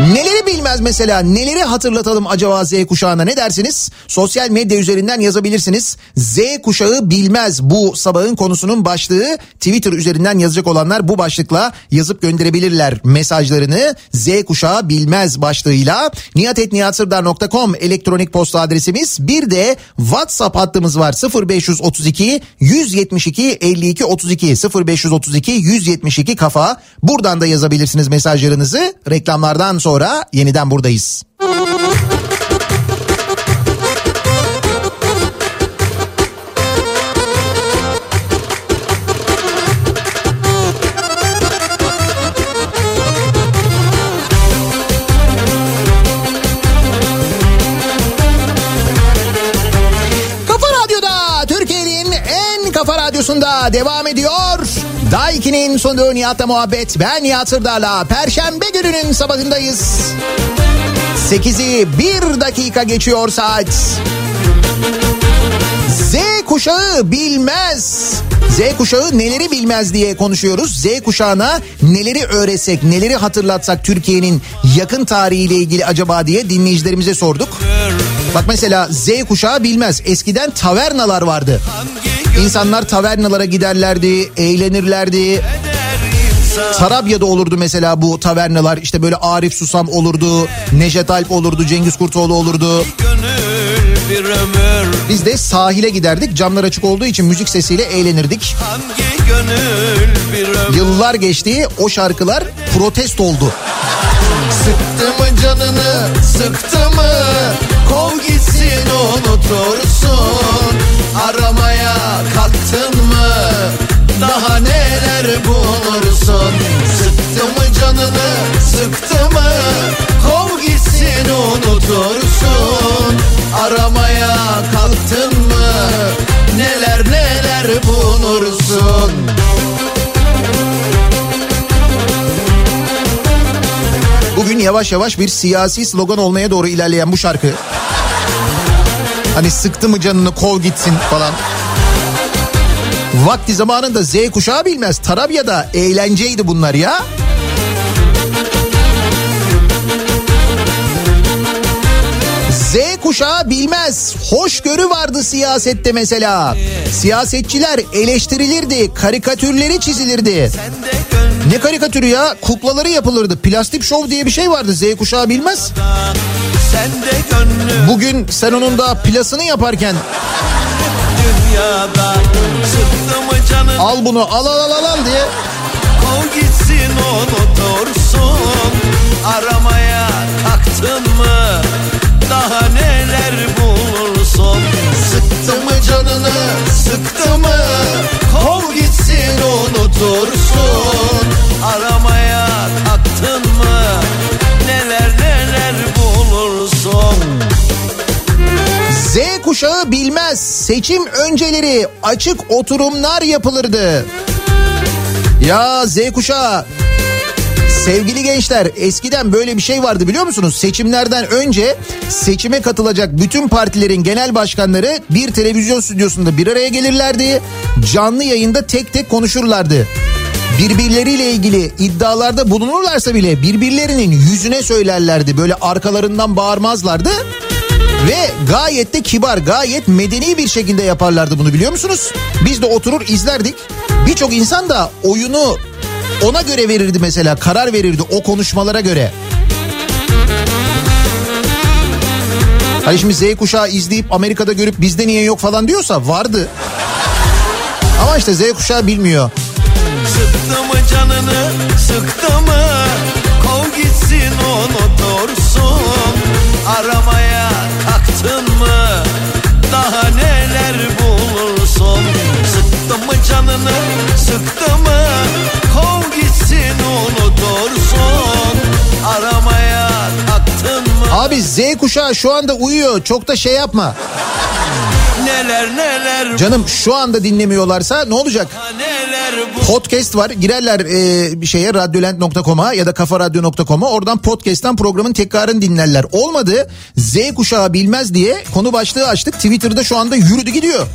Neleri bilmez mesela? Neleri hatırlatalım acaba Z kuşağına? Ne dersiniz? Sosyal medya üzerinden yazabilirsiniz. Z kuşağı bilmez. Bu sabahın konusunun başlığı Twitter üzerinden yazacak olanlar bu başlıkla yazıp gönderebilirler mesajlarını. Z kuşağı bilmez başlığıyla. Niyatetniyatsırdar.com elektronik posta adresimiz. Bir de WhatsApp hattımız var. 0532 172 52 32 0532 172 kafa. Buradan da yazabilirsiniz mesajlarınızı. Reklamlardan sonra yeniden buradayız. Kafa radyosunda devam ediyor. Daiki'nin sunduğu Nihat'la muhabbet. Ben Nihat Sırdar'la Perşembe gününün sabahındayız. 8'i 1 dakika geçiyor saat. Z kuşağı bilmez. Z kuşağı neleri bilmez diye konuşuyoruz. Z kuşağına neleri öğretsek, neleri hatırlatsak Türkiye'nin yakın tarihiyle ilgili acaba diye dinleyicilerimize sorduk. Bak mesela Z kuşağı bilmez. Eskiden tavernalar vardı. İnsanlar tavernalara giderlerdi, eğlenirlerdi. Tarabya'da olurdu mesela bu tavernalar. İşte böyle Arif Susam olurdu, Necdet Alp olurdu, Cengiz Kurtoğlu olurdu. Biz de sahile giderdik. Camlar açık olduğu için müzik sesiyle eğlenirdik. Yıllar geçti o şarkılar protest oldu. Sıktı mı canını sıktı mı Kov gitsin unutursun Aramaya kalktın mı? Daha neler bulursun? Sıktı mı canını sıktı mı? Kov gitsin unutursun. Aramaya kalktın mı? Neler neler bulursun? Bugün yavaş yavaş bir siyasi slogan olmaya doğru ilerleyen bu şarkı. Hani sıktı mı canını kov gitsin falan. Vakti zamanında Z kuşağı bilmez. Tarabya'da eğlenceydi bunlar ya. Z kuşağı bilmez. Hoşgörü vardı siyasette mesela. Siyasetçiler eleştirilirdi, karikatürleri çizilirdi. Ne karikatürü ya? Kuklaları yapılırdı. Plastik şov diye bir şey vardı. Z kuşağı bilmez. Bugün sen onun da plasını yaparken dünyada al bunu al al al al, al diye. Kov gitsin unutursun Aramaya kalktın mı? Daha neler bulursun? Sıktı mı canını sıktı mı? Kov gitsin unutursun Aramaya kuşağı bilmez. Seçim önceleri açık oturumlar yapılırdı. Ya Z kuşağı Sevgili gençler eskiden böyle bir şey vardı biliyor musunuz? Seçimlerden önce seçime katılacak bütün partilerin genel başkanları bir televizyon stüdyosunda bir araya gelirlerdi. Canlı yayında tek tek konuşurlardı. Birbirleriyle ilgili iddialarda bulunurlarsa bile birbirlerinin yüzüne söylerlerdi. Böyle arkalarından bağırmazlardı. Ve gayet de kibar, gayet medeni bir şekilde yaparlardı bunu biliyor musunuz? Biz de oturur izlerdik. Birçok insan da oyunu ona göre verirdi mesela, karar verirdi o konuşmalara göre. Hani şimdi Z kuşağı izleyip Amerika'da görüp bizde niye yok falan diyorsa vardı. Ama işte Z kuşağı bilmiyor. Sıktı mı canını sıktı mı Kov gitsin unutursun Aramaya kalktın mı? Daha neler bulursun? Sıktı mı canını sıktı mı? Kov gitsin unutursun. Aramaya kalktın mı? Abi Z kuşağı şu anda uyuyor. Çok da şey yapma. Neler neler Canım şu anda dinlemiyorlarsa ne olacak? neler Podcast var. Girerler e, bir şeye radyolent.com'a ya da kafaradyo.com'a oradan podcast'ten programın tekrarını dinlerler. Olmadı Z kuşağı bilmez diye konu başlığı açtık. Twitter'da şu anda yürüdü gidiyor.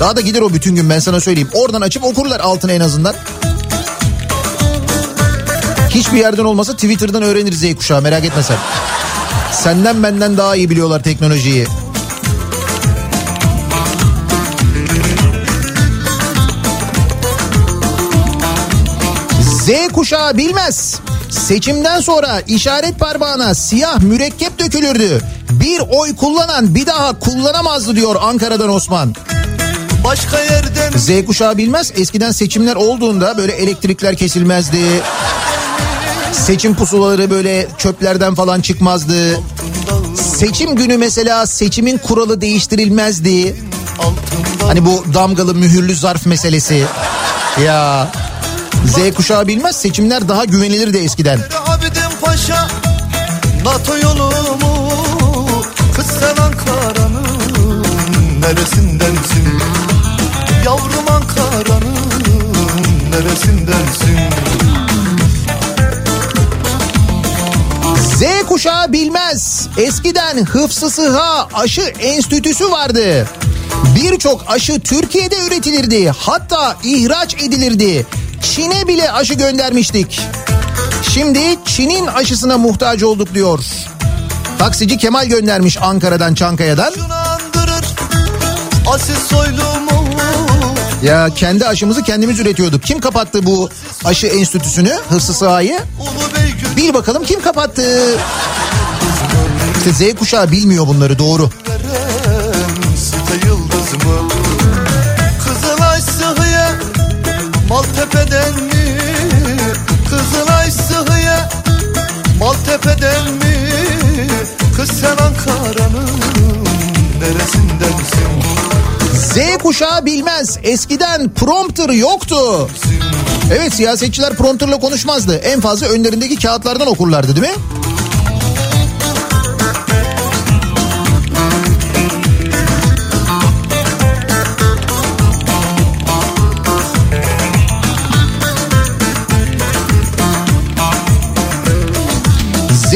Daha da gider o bütün gün ben sana söyleyeyim. Oradan açıp okurlar altına en azından. Hiçbir yerden olmasa Twitter'dan öğrenir Z kuşağı merak etme sen. Senden benden daha iyi biliyorlar teknolojiyi. Z kuşağı bilmez. Seçimden sonra işaret parmağına siyah mürekkep dökülürdü. Bir oy kullanan bir daha kullanamazdı diyor Ankara'dan Osman. Başka yerden Z kuşağı bilmez. Eskiden seçimler olduğunda böyle elektrikler kesilmezdi. Seçim pusulaları böyle çöplerden falan çıkmazdı. Seçim günü mesela seçimin kuralı değiştirilmezdi. Hani bu damgalı mühürlü zarf meselesi. Ya Z kuşağı bilmez seçimler daha güvenilirdi eskiden. Abidin Paşa NATO yolumu Kız sen Ankara'nın neresindensin Yavrum Ankara'nın neresindensin Z kuşağı bilmez. Eskiden Hıfzı Sıha Aşı Enstitüsü vardı. Birçok aşı Türkiye'de üretilirdi. Hatta ihraç edilirdi. Çin'e bile aşı göndermiştik. Şimdi Çin'in aşısına muhtaç olduk diyor. Taksici Kemal göndermiş Ankara'dan Çankaya'dan. Ya kendi aşımızı kendimiz üretiyorduk. Kim kapattı bu aşı enstitüsünü, Hıfzı Beygül Bil bakalım kim kapattı? İşte Z kuşağı bilmiyor bunları doğru. Kuşağı bilmez. eskiden prompter yoktu. Evet siyasetçiler prompterla konuşmazdı. En fazla önlerindeki kağıtlardan okurlardı değil mi?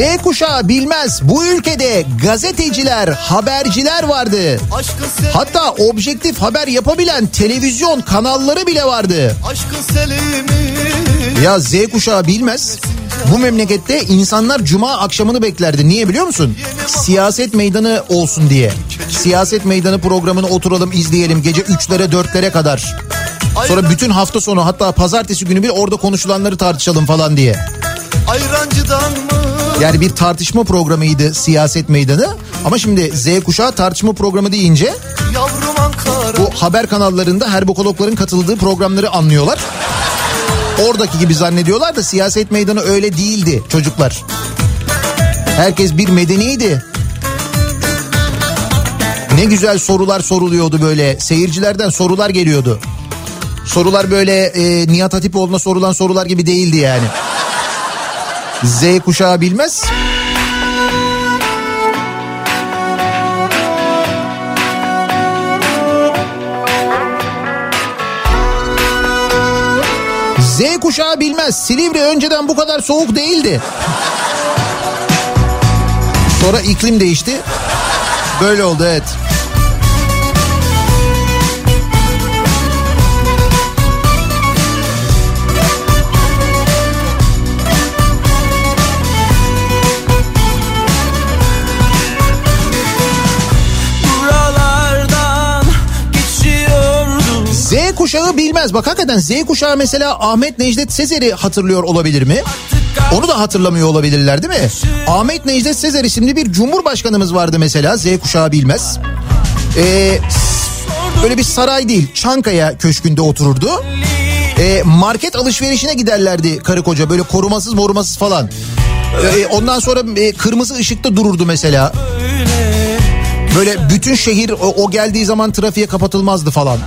Z kuşağı bilmez bu ülkede gazeteciler, haberciler vardı. Hatta objektif haber yapabilen televizyon kanalları bile vardı. Ya Z kuşağı bilmez. Bu memlekette insanlar cuma akşamını beklerdi. Niye biliyor musun? Siyaset meydanı olsun diye. Siyaset meydanı programını oturalım izleyelim gece 3'lere 4'lere kadar. Sonra bütün hafta sonu hatta pazartesi günü bir orada konuşulanları tartışalım falan diye. Ayrancıdan mı Yani bir tartışma programıydı siyaset meydanı. Ama şimdi Z kuşağı tartışma programı deyince bu haber kanallarında herbokologların katıldığı programları anlıyorlar. Oradaki gibi zannediyorlar da siyaset meydanı öyle değildi çocuklar. Herkes bir medeniydi. Ne güzel sorular soruluyordu böyle. Seyircilerden sorular geliyordu. Sorular böyle e, Nihat Hatipoğlu'na sorulan sorular gibi değildi yani. Z kuşağı bilmez. Z kuşağı bilmez. Silivri önceden bu kadar soğuk değildi. Sonra iklim değişti. Böyle oldu evet. Kuşağı bilmez. Bak hakikaten Z kuşağı mesela Ahmet Necdet Sezer'i hatırlıyor olabilir mi? Onu da hatırlamıyor olabilirler değil mi? Ahmet Necdet Sezer isimli bir cumhurbaşkanımız vardı mesela Z kuşağı bilmez. Ee, böyle bir saray değil Çankaya köşkünde otururdu. Ee, market alışverişine giderlerdi karı koca böyle korumasız morumasız falan. Ee, ondan sonra e, kırmızı ışıkta dururdu mesela. Böyle bütün şehir o, o geldiği zaman trafiğe kapatılmazdı falan.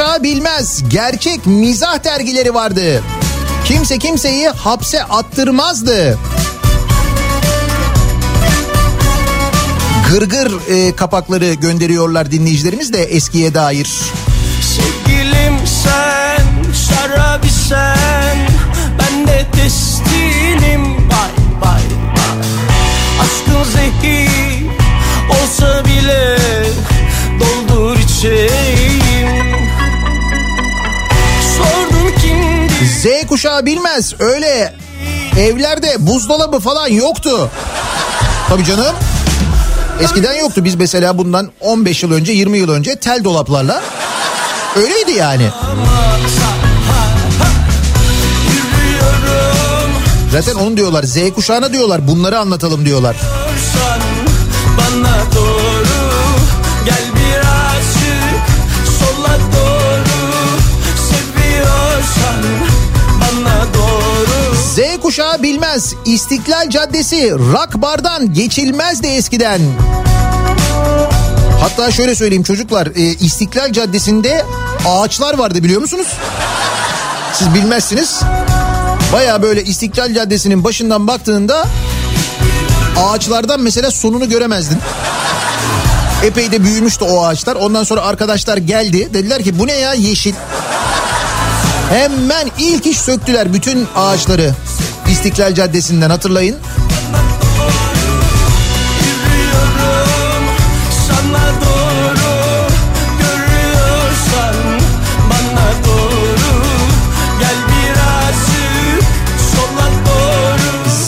Kuşağı bilmez. Gerçek mizah dergileri vardı. Kimse kimseyi hapse attırmazdı. Gırgır e, kapakları gönderiyorlar dinleyicilerimiz de eskiye dair. Sevgilim sen, şarabi sen Ben de testinim Bay bay bay Aşkın zehir olsa bile Doldur içeyim Z kuşağı bilmez. Öyle evlerde buzdolabı falan yoktu. Tabii canım. Eskiden yoktu. Biz mesela bundan 15 yıl önce 20 yıl önce tel dolaplarla öyleydi yani. Zaten onu diyorlar Z kuşağına diyorlar bunları anlatalım diyorlar. Kuşağı bilmez. İstiklal Caddesi rock bardan geçilmezdi eskiden. Hatta şöyle söyleyeyim çocuklar e, İstiklal Caddesi'nde ağaçlar vardı biliyor musunuz? Siz bilmezsiniz. Baya böyle İstiklal Caddesi'nin başından baktığında ağaçlardan mesela sonunu göremezdin. Epey de büyümüştü o ağaçlar. Ondan sonra arkadaşlar geldi. Dediler ki bu ne ya yeşil. Hemen ilk iş söktüler bütün ağaçları. İstiklal Caddesi'nden hatırlayın.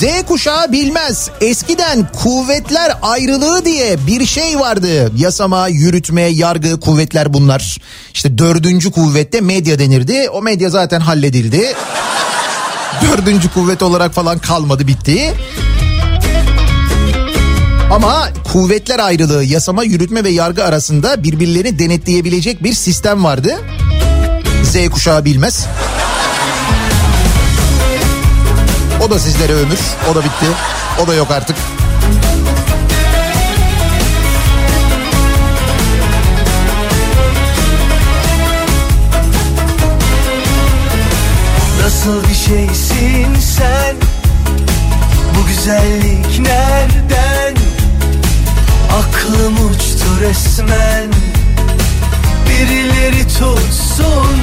Z kuşağı bilmez. Eskiden kuvvetler ayrılığı diye bir şey vardı. Yasama, yürütme, yargı, kuvvetler bunlar. İşte dördüncü kuvvette medya denirdi. O medya zaten halledildi. Dördüncü kuvvet olarak falan kalmadı bitti. Ama kuvvetler ayrılığı, yasama, yürütme ve yargı arasında birbirlerini denetleyebilecek bir sistem vardı. Z kuşağı bilmez. O da sizlere ömür. O da bitti. O da yok artık. Nasıl bir şeysin sen? Bu güzellik nereden? Aklım uçtu resmen. Birileri tutsun.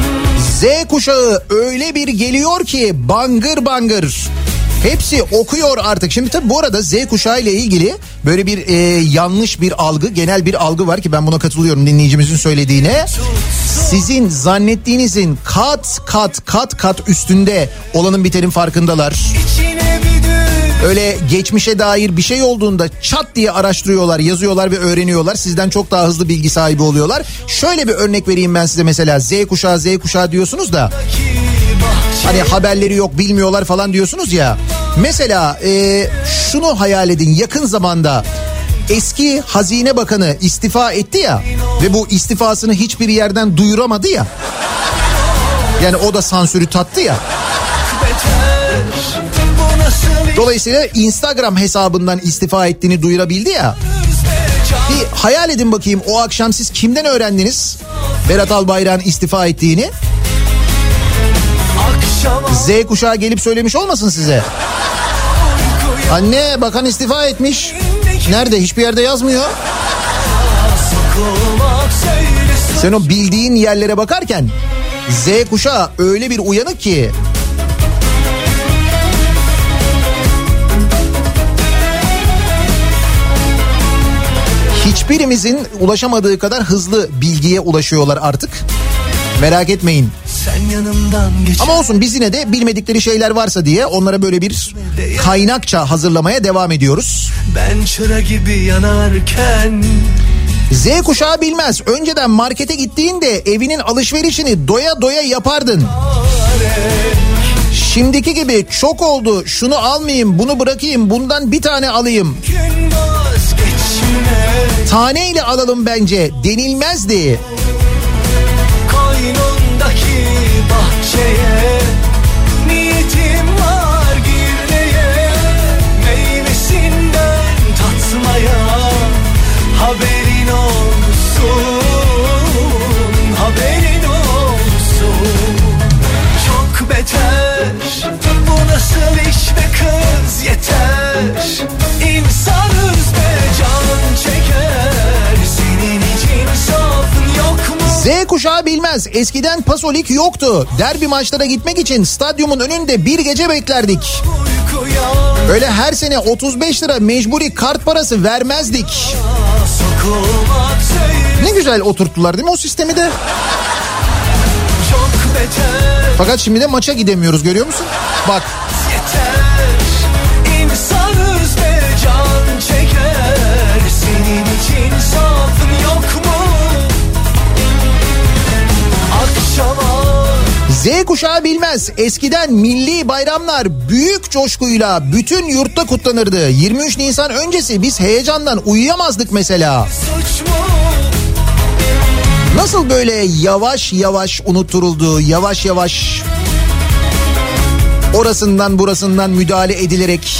Z kuşağı öyle bir geliyor ki bangır bangır. Hepsi okuyor artık. Şimdi tabii bu arada Z kuşağı ile ilgili böyle bir e, yanlış bir algı, genel bir algı var ki ben buna katılıyorum dinleyicimizin söylediğine. Sizin zannettiğinizin kat kat kat kat üstünde olanın biterin farkındalar. Öyle geçmişe dair bir şey olduğunda çat diye araştırıyorlar, yazıyorlar ve öğreniyorlar. Sizden çok daha hızlı bilgi sahibi oluyorlar. Şöyle bir örnek vereyim ben size mesela Z kuşağı Z kuşağı diyorsunuz da hani haberleri yok bilmiyorlar falan diyorsunuz ya. Mesela e, şunu hayal edin yakın zamanda eski hazine bakanı istifa etti ya ve bu istifasını hiçbir yerden duyuramadı ya. Yani o da sansürü tattı ya. Dolayısıyla Instagram hesabından istifa ettiğini duyurabildi ya. Bir hayal edin bakayım o akşam siz kimden öğrendiniz? Berat Albayrak'ın istifa ettiğini. Z kuşağı gelip söylemiş olmasın size. Anne bakan istifa etmiş. Nerede? Hiçbir yerde yazmıyor. Sen o bildiğin yerlere bakarken Z kuşağı öyle bir uyanık ki hiçbirimizin ulaşamadığı kadar hızlı bilgiye ulaşıyorlar artık. Merak etmeyin. Sen yanımdan geç Ama olsun biz yine de bilmedikleri şeyler varsa diye onlara böyle bir kaynakça hazırlamaya devam ediyoruz. Ben çıra gibi yanarken Z kuşağı bilmez. Önceden markete gittiğinde evinin alışverişini doya doya yapardın. Şimdiki gibi çok oldu şunu almayayım bunu bırakayım bundan bir tane alayım. vazgeçme Taneyle alalım bence denilmezdi. Bahçeye Niyetim var girmeye Meyvesinden tatmaya Haberin olsun Haberin olsun. Çok beter Bu nasıl iş be kız yeter Z kuşağı bilmez. Eskiden pasolik yoktu. Derbi maçlara gitmek için stadyumun önünde bir gece beklerdik. Öyle her sene 35 lira mecburi kart parası vermezdik. Ne güzel oturttular değil mi o sistemi de? Fakat şimdi de maça gidemiyoruz görüyor musun? Bak yeter Z kuşağı bilmez. Eskiden milli bayramlar büyük coşkuyla bütün yurtta kutlanırdı. 23 Nisan öncesi biz heyecandan uyuyamazdık mesela. Nasıl böyle yavaş yavaş unutturuldu, yavaş yavaş orasından burasından müdahale edilerek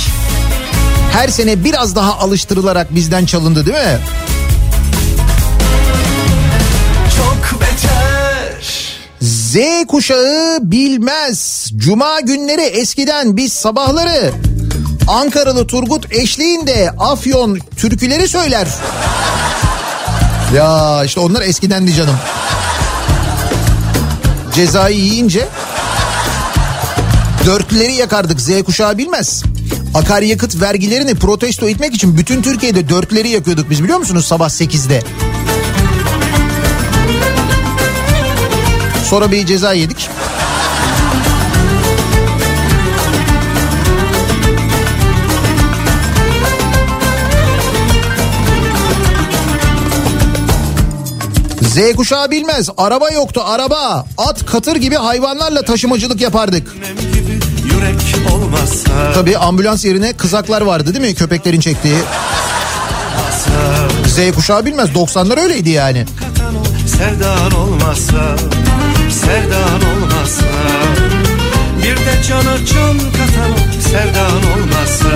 her sene biraz daha alıştırılarak bizden çalındı değil mi? Z kuşağı bilmez. Cuma günleri eskiden biz sabahları Ankaralı Turgut eşliğinde Afyon türküleri söyler. Ya işte onlar eskidendi canım. Cezayı yiyince dörtlüleri yakardık Z kuşağı bilmez. Akaryakıt vergilerini protesto etmek için bütün Türkiye'de dörtleri yakıyorduk biz biliyor musunuz sabah 8'de. Sonra bir ceza yedik. Z kuşağı bilmez. Araba yoktu araba. At katır gibi hayvanlarla taşımacılık yapardık. Tabii ambulans yerine kızaklar vardı değil mi? Köpeklerin çektiği. Z kuşağı bilmez 90'lar öyleydi yani. sevdan olmasa Sevdan olmasa Bir de cana can katan o sevdan olmasa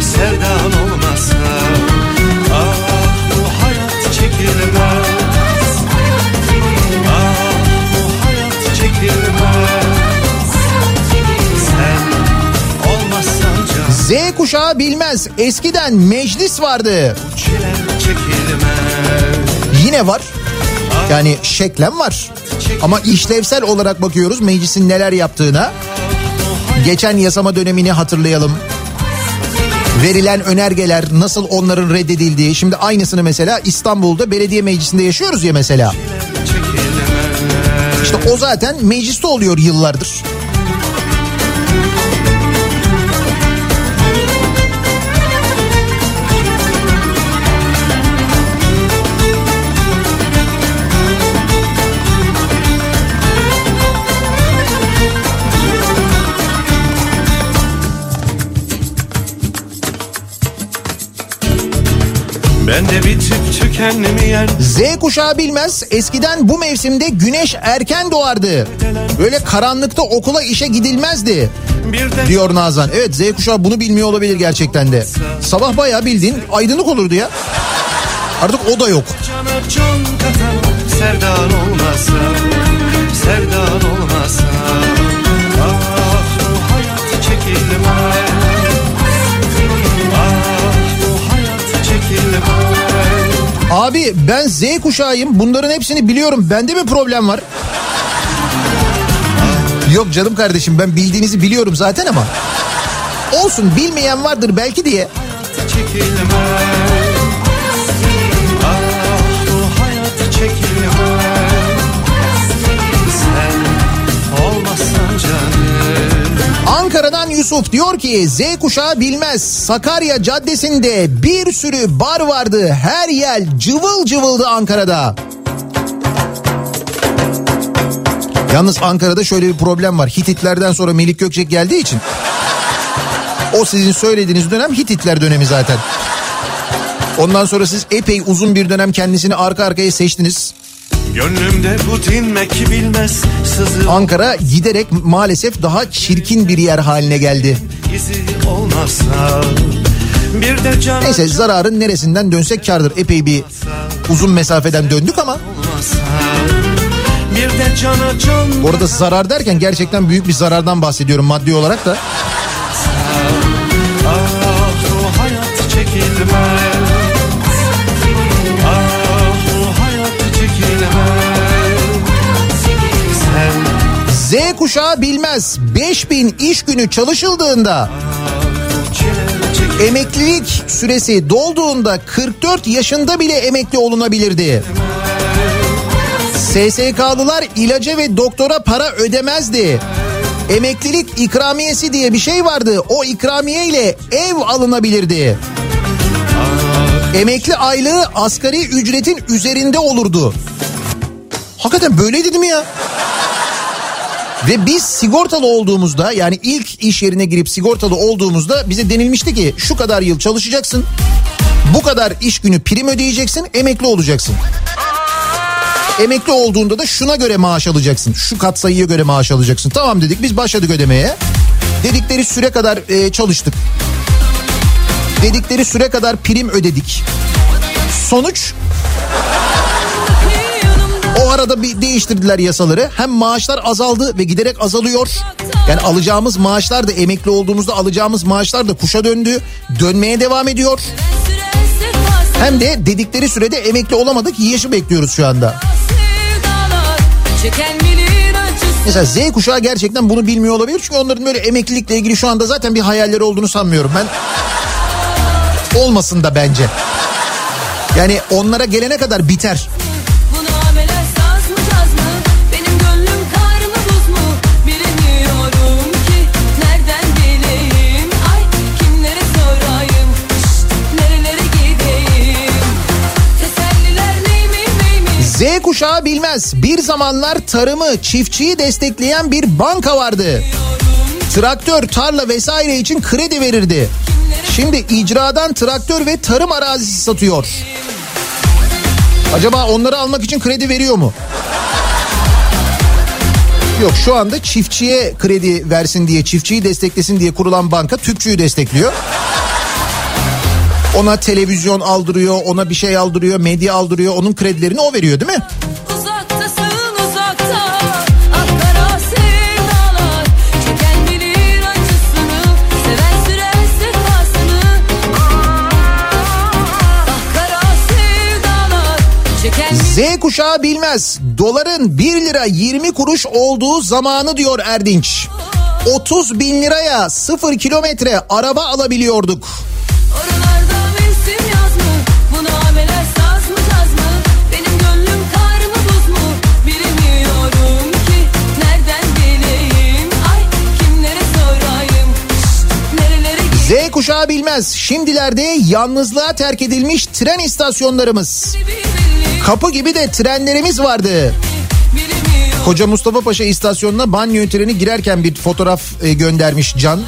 Sevdan olmasa Ah bu hayat çekilmez Ah bu hayat çekilmez Sen olmazsan can Z kuşağı bilmez eskiden meclis vardı. Yine var. Yani şeklen var. Ama işlevsel olarak bakıyoruz meclisin neler yaptığına. Geçen yasama dönemini hatırlayalım. Verilen önergeler nasıl onların reddedildiği. Şimdi aynısını mesela İstanbul'da belediye meclisinde yaşıyoruz ya mesela. İşte o zaten mecliste oluyor yıllardır. Ben de bitip tükenmeyen Z kuşağı bilmez eskiden bu mevsimde güneş erken doğardı. Böyle karanlıkta okula işe gidilmezdi diyor Nazan. Evet Z kuşağı bunu bilmiyor olabilir gerçekten de. Sabah bayağı bildiğin aydınlık olurdu ya. Artık o da yok. cana can katan sevdan olmasa Sevdan olmasa Abi ben Z kuşağıyım bunların hepsini biliyorum. Bende mi problem var? Yok canım kardeşim ben bildiğinizi biliyorum zaten ama. Olsun bilmeyen vardır belki diye. çekilmez Ankara'dan Yusuf diyor ki Z kuşağı bilmez. Sakarya Caddesi'nde bir sürü bar vardı. Her yer cıvıl cıvıldı Ankara'da. Yalnız Ankara'da şöyle bir problem var. Hititlerden sonra Melik Gökçek geldiği için. O sizin söylediğiniz dönem Hititler dönemi zaten. Ondan sonra siz epey uzun bir dönem kendisini arka arkaya seçtiniz. Gönlümde dinmek bilmez sızı Ankara giderek maalesef daha çirkin bir yer haline geldi. izi olmazsa Bir de can Neyse zararın neresinden dönsek kardır. Epey bir uzun mesafeden döndük ama Bir de cana can bu arada zarar derken gerçekten büyük bir zarardan bahsediyorum maddi olarak da. Ah bu hayat çekilmez Z kuşağı bilmez 5000 iş günü çalışıldığında emeklilik süresi dolduğunda 44 yaşında bile emekli olunabilirdi. SSK'lılar ilaca ve doktora para ödemezdi. Emeklilik ikramiyesi diye bir şey vardı. O ikramiye ile ev alınabilirdi. Emekli aylığı asgari ücretin üzerinde olurdu. Hakikaten böyleydi mi ya? Ve biz sigortalı olduğumuzda yani ilk iş yerine girip sigortalı olduğumuzda bize denilmişti ki şu kadar yıl çalışacaksın. Bu kadar iş günü prim ödeyeceksin, emekli olacaksın. Emekli olduğunda da şuna göre maaş alacaksın. Şu katsayıya göre maaş alacaksın. Tamam dedik biz başladık ödemeye. Dedikleri süre kadar e, çalıştık. Dedikleri süre kadar prim ödedik. Sonuç arada bir değiştirdiler yasaları. Hem maaşlar azaldı ve giderek azalıyor. Yani alacağımız maaşlar da emekli olduğumuzda alacağımız maaşlar da kuşa döndü. Dönmeye devam ediyor. Hem de dedikleri sürede emekli olamadık. Yaşı bekliyoruz şu anda. Mesela Z kuşağı gerçekten bunu bilmiyor olabilir. Çünkü onların böyle emeklilikle ilgili şu anda zaten bir hayalleri olduğunu sanmıyorum ben. Olmasın da bence. Yani onlara gelene kadar biter. Z kuşağı bilmez. Bir zamanlar tarımı, çiftçiyi destekleyen bir banka vardı. Traktör, tarla vesaire için kredi verirdi. Şimdi icradan traktör ve tarım arazisi satıyor. Acaba onları almak için kredi veriyor mu? Yok şu anda çiftçiye kredi versin diye, çiftçiyi desteklesin diye kurulan banka Tüpçüyü destekliyor. Ona televizyon aldırıyor, ona bir şey aldırıyor, medya aldırıyor, onun kredilerini o veriyor değil mi? Z kuşağı bilmez. Doların 1 lira 20 kuruş olduğu zamanı diyor Erdinç. 30 bin liraya 0 kilometre araba alabiliyorduk. Z kuşağı bilmez. Şimdilerde yalnızlığa terk edilmiş tren istasyonlarımız. Kapı gibi de trenlerimiz vardı. Koca Mustafa Paşa istasyonuna banyo treni girerken bir fotoğraf e, göndermiş Can.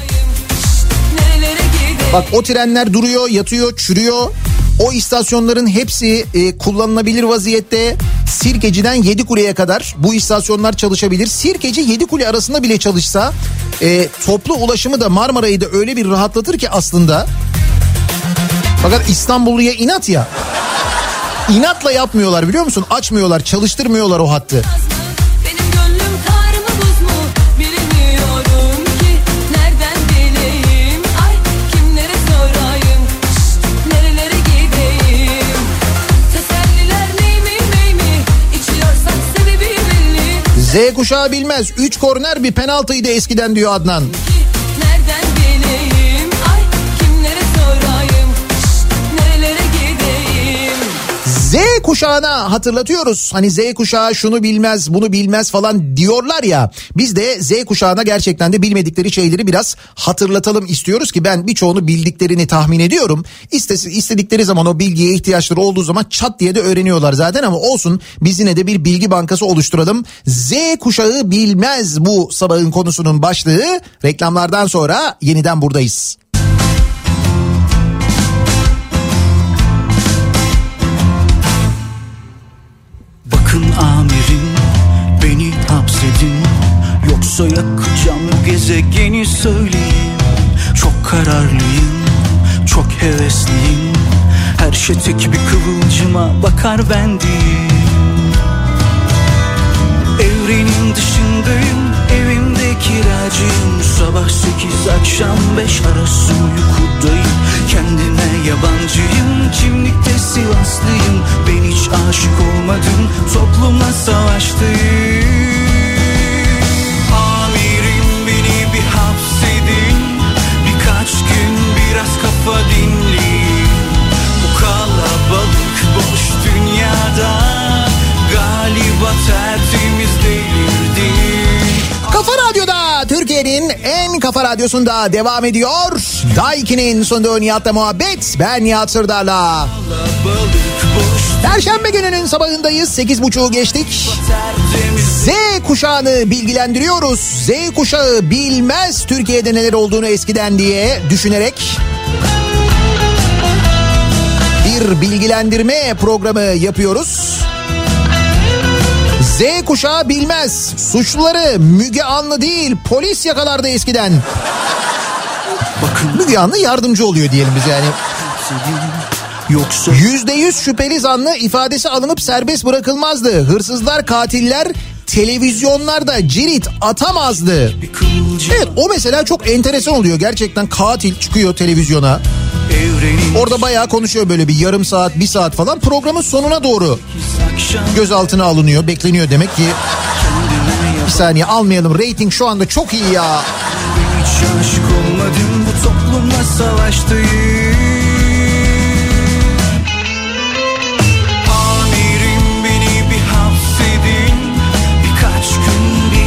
Bak o trenler duruyor, yatıyor, çürüyor. O istasyonların hepsi e, kullanılabilir vaziyette. Sirkeci'den Yedikule'ye kadar bu istasyonlar çalışabilir. Sirkeci Yedikule arasında bile çalışsa e, toplu ulaşımı da Marmara'yı da öyle bir rahatlatır ki aslında. Fakat İstanbulluya inat ya. İnatla yapmıyorlar biliyor musun? Açmıyorlar, çalıştırmıyorlar o hattı. Z kuşağı bilmez. 3 korner bir penaltıydı eskiden diyor Adnan. Z kuşağına hatırlatıyoruz. Hani Z kuşağı şunu bilmez, bunu bilmez falan diyorlar ya. Biz de Z kuşağına gerçekten de bilmedikleri şeyleri biraz hatırlatalım istiyoruz ki ben birçoğunu bildiklerini tahmin ediyorum. İstesi, istedikleri zaman o bilgiye ihtiyaçları olduğu zaman çat diye de öğreniyorlar zaten ama olsun biz yine de bir bilgi bankası oluşturalım. Z kuşağı bilmez bu sabahın konusunun başlığı. Reklamlardan sonra yeniden buradayız. Yoksa yakacağım gezegeni söyleyin Çok kararlıyım, çok hevesliyim. Her şey tek bir kıvılcıma bakar ben değil Evrenin dışındayım, evimde kiracıyım Sabah sekiz akşam beş arası uykudayım. Kendime yabancıyım, kimlikte Sivaslıyım. Ben hiç aşık olmadım, toplumla savaştayım Kafa Radyo'da Türkiye'nin en kafa radyosunda devam ediyor. Daiki'nin sonunda Nihat'la muhabbet. Ben Nihat Sırdar'la. Perşembe gününün sabahındayız. 8.30'u geçtik. Z kuşağını bilgilendiriyoruz. Z kuşağı bilmez Türkiye'de neler olduğunu eskiden diye düşünerek bir bilgilendirme programı yapıyoruz. Z kuşağı bilmez. Suçluları Müge Anlı değil polis yakalardı eskiden. Bakın Müge Anlı yardımcı oluyor diyelim biz yani. Yoksa Yüzde yüz şüpheli zanlı ifadesi alınıp serbest bırakılmazdı. Hırsızlar, katiller televizyonlarda cirit atamazdı. Evet o mesela çok enteresan oluyor. Gerçekten katil çıkıyor televizyona. Orada bayağı konuşuyor böyle bir yarım saat, bir saat falan. Programın sonuna doğru gözaltına alınıyor. Bekleniyor demek ki. Bir saniye almayalım. Rating şu anda çok iyi ya. Hiç aşık olmadım bu toplumla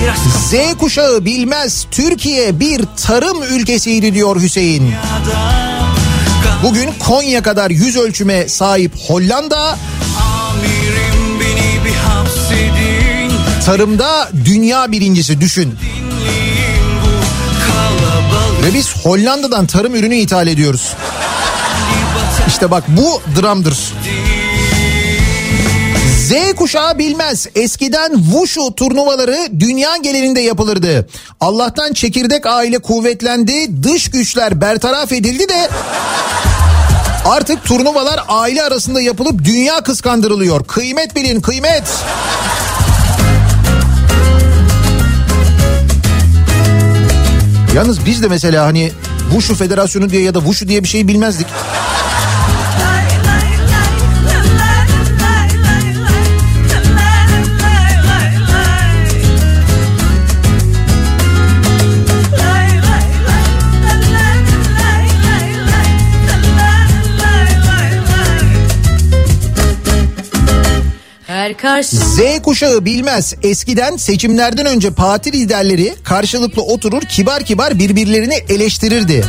biraz Z kuşağı bilmez. Türkiye bir tarım ülkesiydi diyor Hüseyin. Bugün Konya kadar yüz ölçüme sahip Hollanda tarımda dünya birincisi düşün. Ve biz Hollanda'dan tarım ürünü ithal ediyoruz. İşte bak bu dramdır. Z kuşağı bilmez. Eskiden Wushu turnuvaları dünya genelinde yapılırdı. Allah'tan çekirdek aile kuvvetlendi. Dış güçler bertaraf edildi de artık turnuvalar aile arasında yapılıp dünya kıskandırılıyor. Kıymet bilin kıymet. Yalnız biz de mesela hani Wushu Federasyonu diye ya da Wushu diye bir şey bilmezdik. Karşı Z kuşağı bilmez. Eskiden seçimlerden önce parti liderleri karşılıklı oturur kibar kibar birbirlerini eleştirirdi.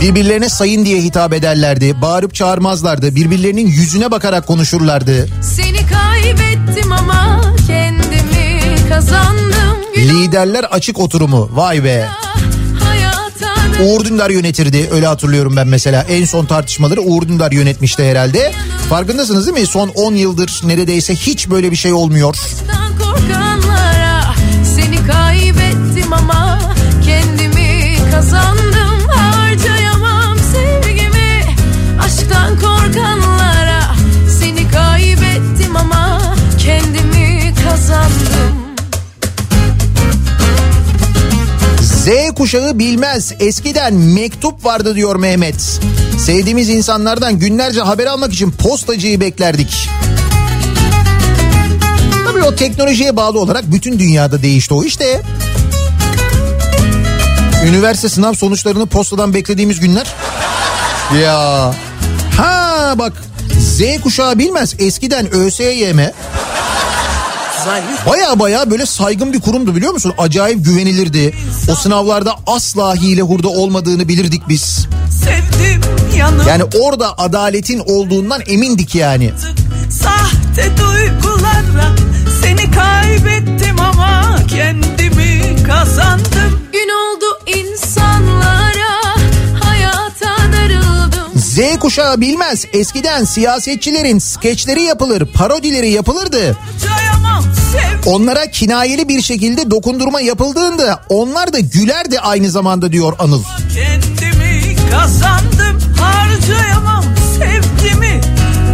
Birbirlerine sayın diye hitap ederlerdi. Bağırıp çağırmazlardı. Birbirlerinin yüzüne bakarak konuşurlardı. Seni kaybettim ama kendimi kazandım. Liderler açık oturumu. Vay be. Hayata Uğur Dündar yönetirdi. Öyle hatırlıyorum ben mesela. En son tartışmaları Uğur Dündar yönetmişti herhalde. Farkındasınız değil mi? Son 10 yıldır neredeyse hiç böyle bir şey olmuyor. Aşktan kuşağı bilmez. Eskiden mektup vardı diyor Mehmet. Sevdiğimiz insanlardan günlerce haber almak için postacıyı beklerdik. Tabii o teknolojiye bağlı olarak bütün dünyada değişti o işte. Üniversite sınav sonuçlarını postadan beklediğimiz günler. Ya. Ha bak Z kuşağı bilmez. Eskiden ÖSYM Baya baya böyle saygın bir kurumdu biliyor musun? Acayip güvenilirdi. O sınavlarda asla hile hurda olmadığını bilirdik biz. Yani orada adaletin olduğundan emindik yani. Sahte duygulara Seni kaybettim ama Kendimi kazandım Kuşağı bilmez. Eskiden siyasetçilerin skeçleri yapılır, parodileri yapılırdı. Onlara kinayeli bir şekilde dokundurma yapıldığında onlar da gülerdi aynı zamanda diyor Anıl. Kendimi kazandım Harcayamam sevgimi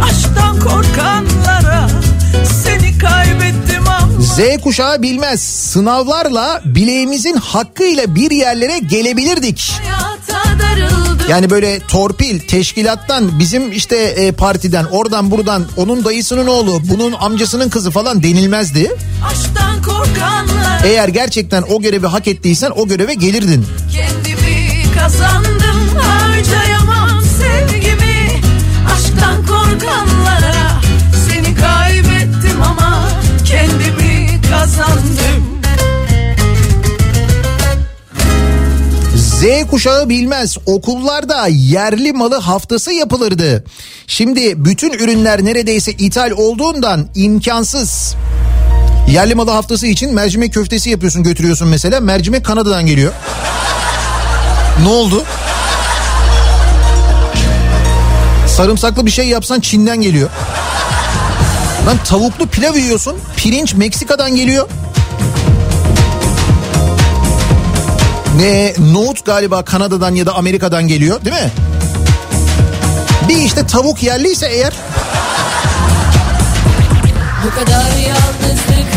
Aşktan ama Z kuşağı bilmez. Sınavlarla bileğimizin hakkıyla bir yerlere gelebilirdik. Yani böyle torpil teşkilattan bizim işte e, partiden oradan buradan onun dayısının oğlu bunun amcasının kızı falan denilmezdi. Eğer gerçekten o görevi hak ettiysen o göreve gelirdin. Kendimi kazandım Z kuşağı bilmez okullarda yerli malı haftası yapılırdı. Şimdi bütün ürünler neredeyse ithal olduğundan imkansız. Yerli malı haftası için mercimek köftesi yapıyorsun götürüyorsun mesela mercimek Kanada'dan geliyor. Ne oldu? Sarımsaklı bir şey yapsan Çin'den geliyor. Lan tavuklu pilav yiyorsun pirinç Meksika'dan geliyor. Ne nohut galiba Kanada'dan ya da Amerika'dan geliyor değil mi? Bir işte tavuk yerliyse eğer. Bu kadar yalnızlık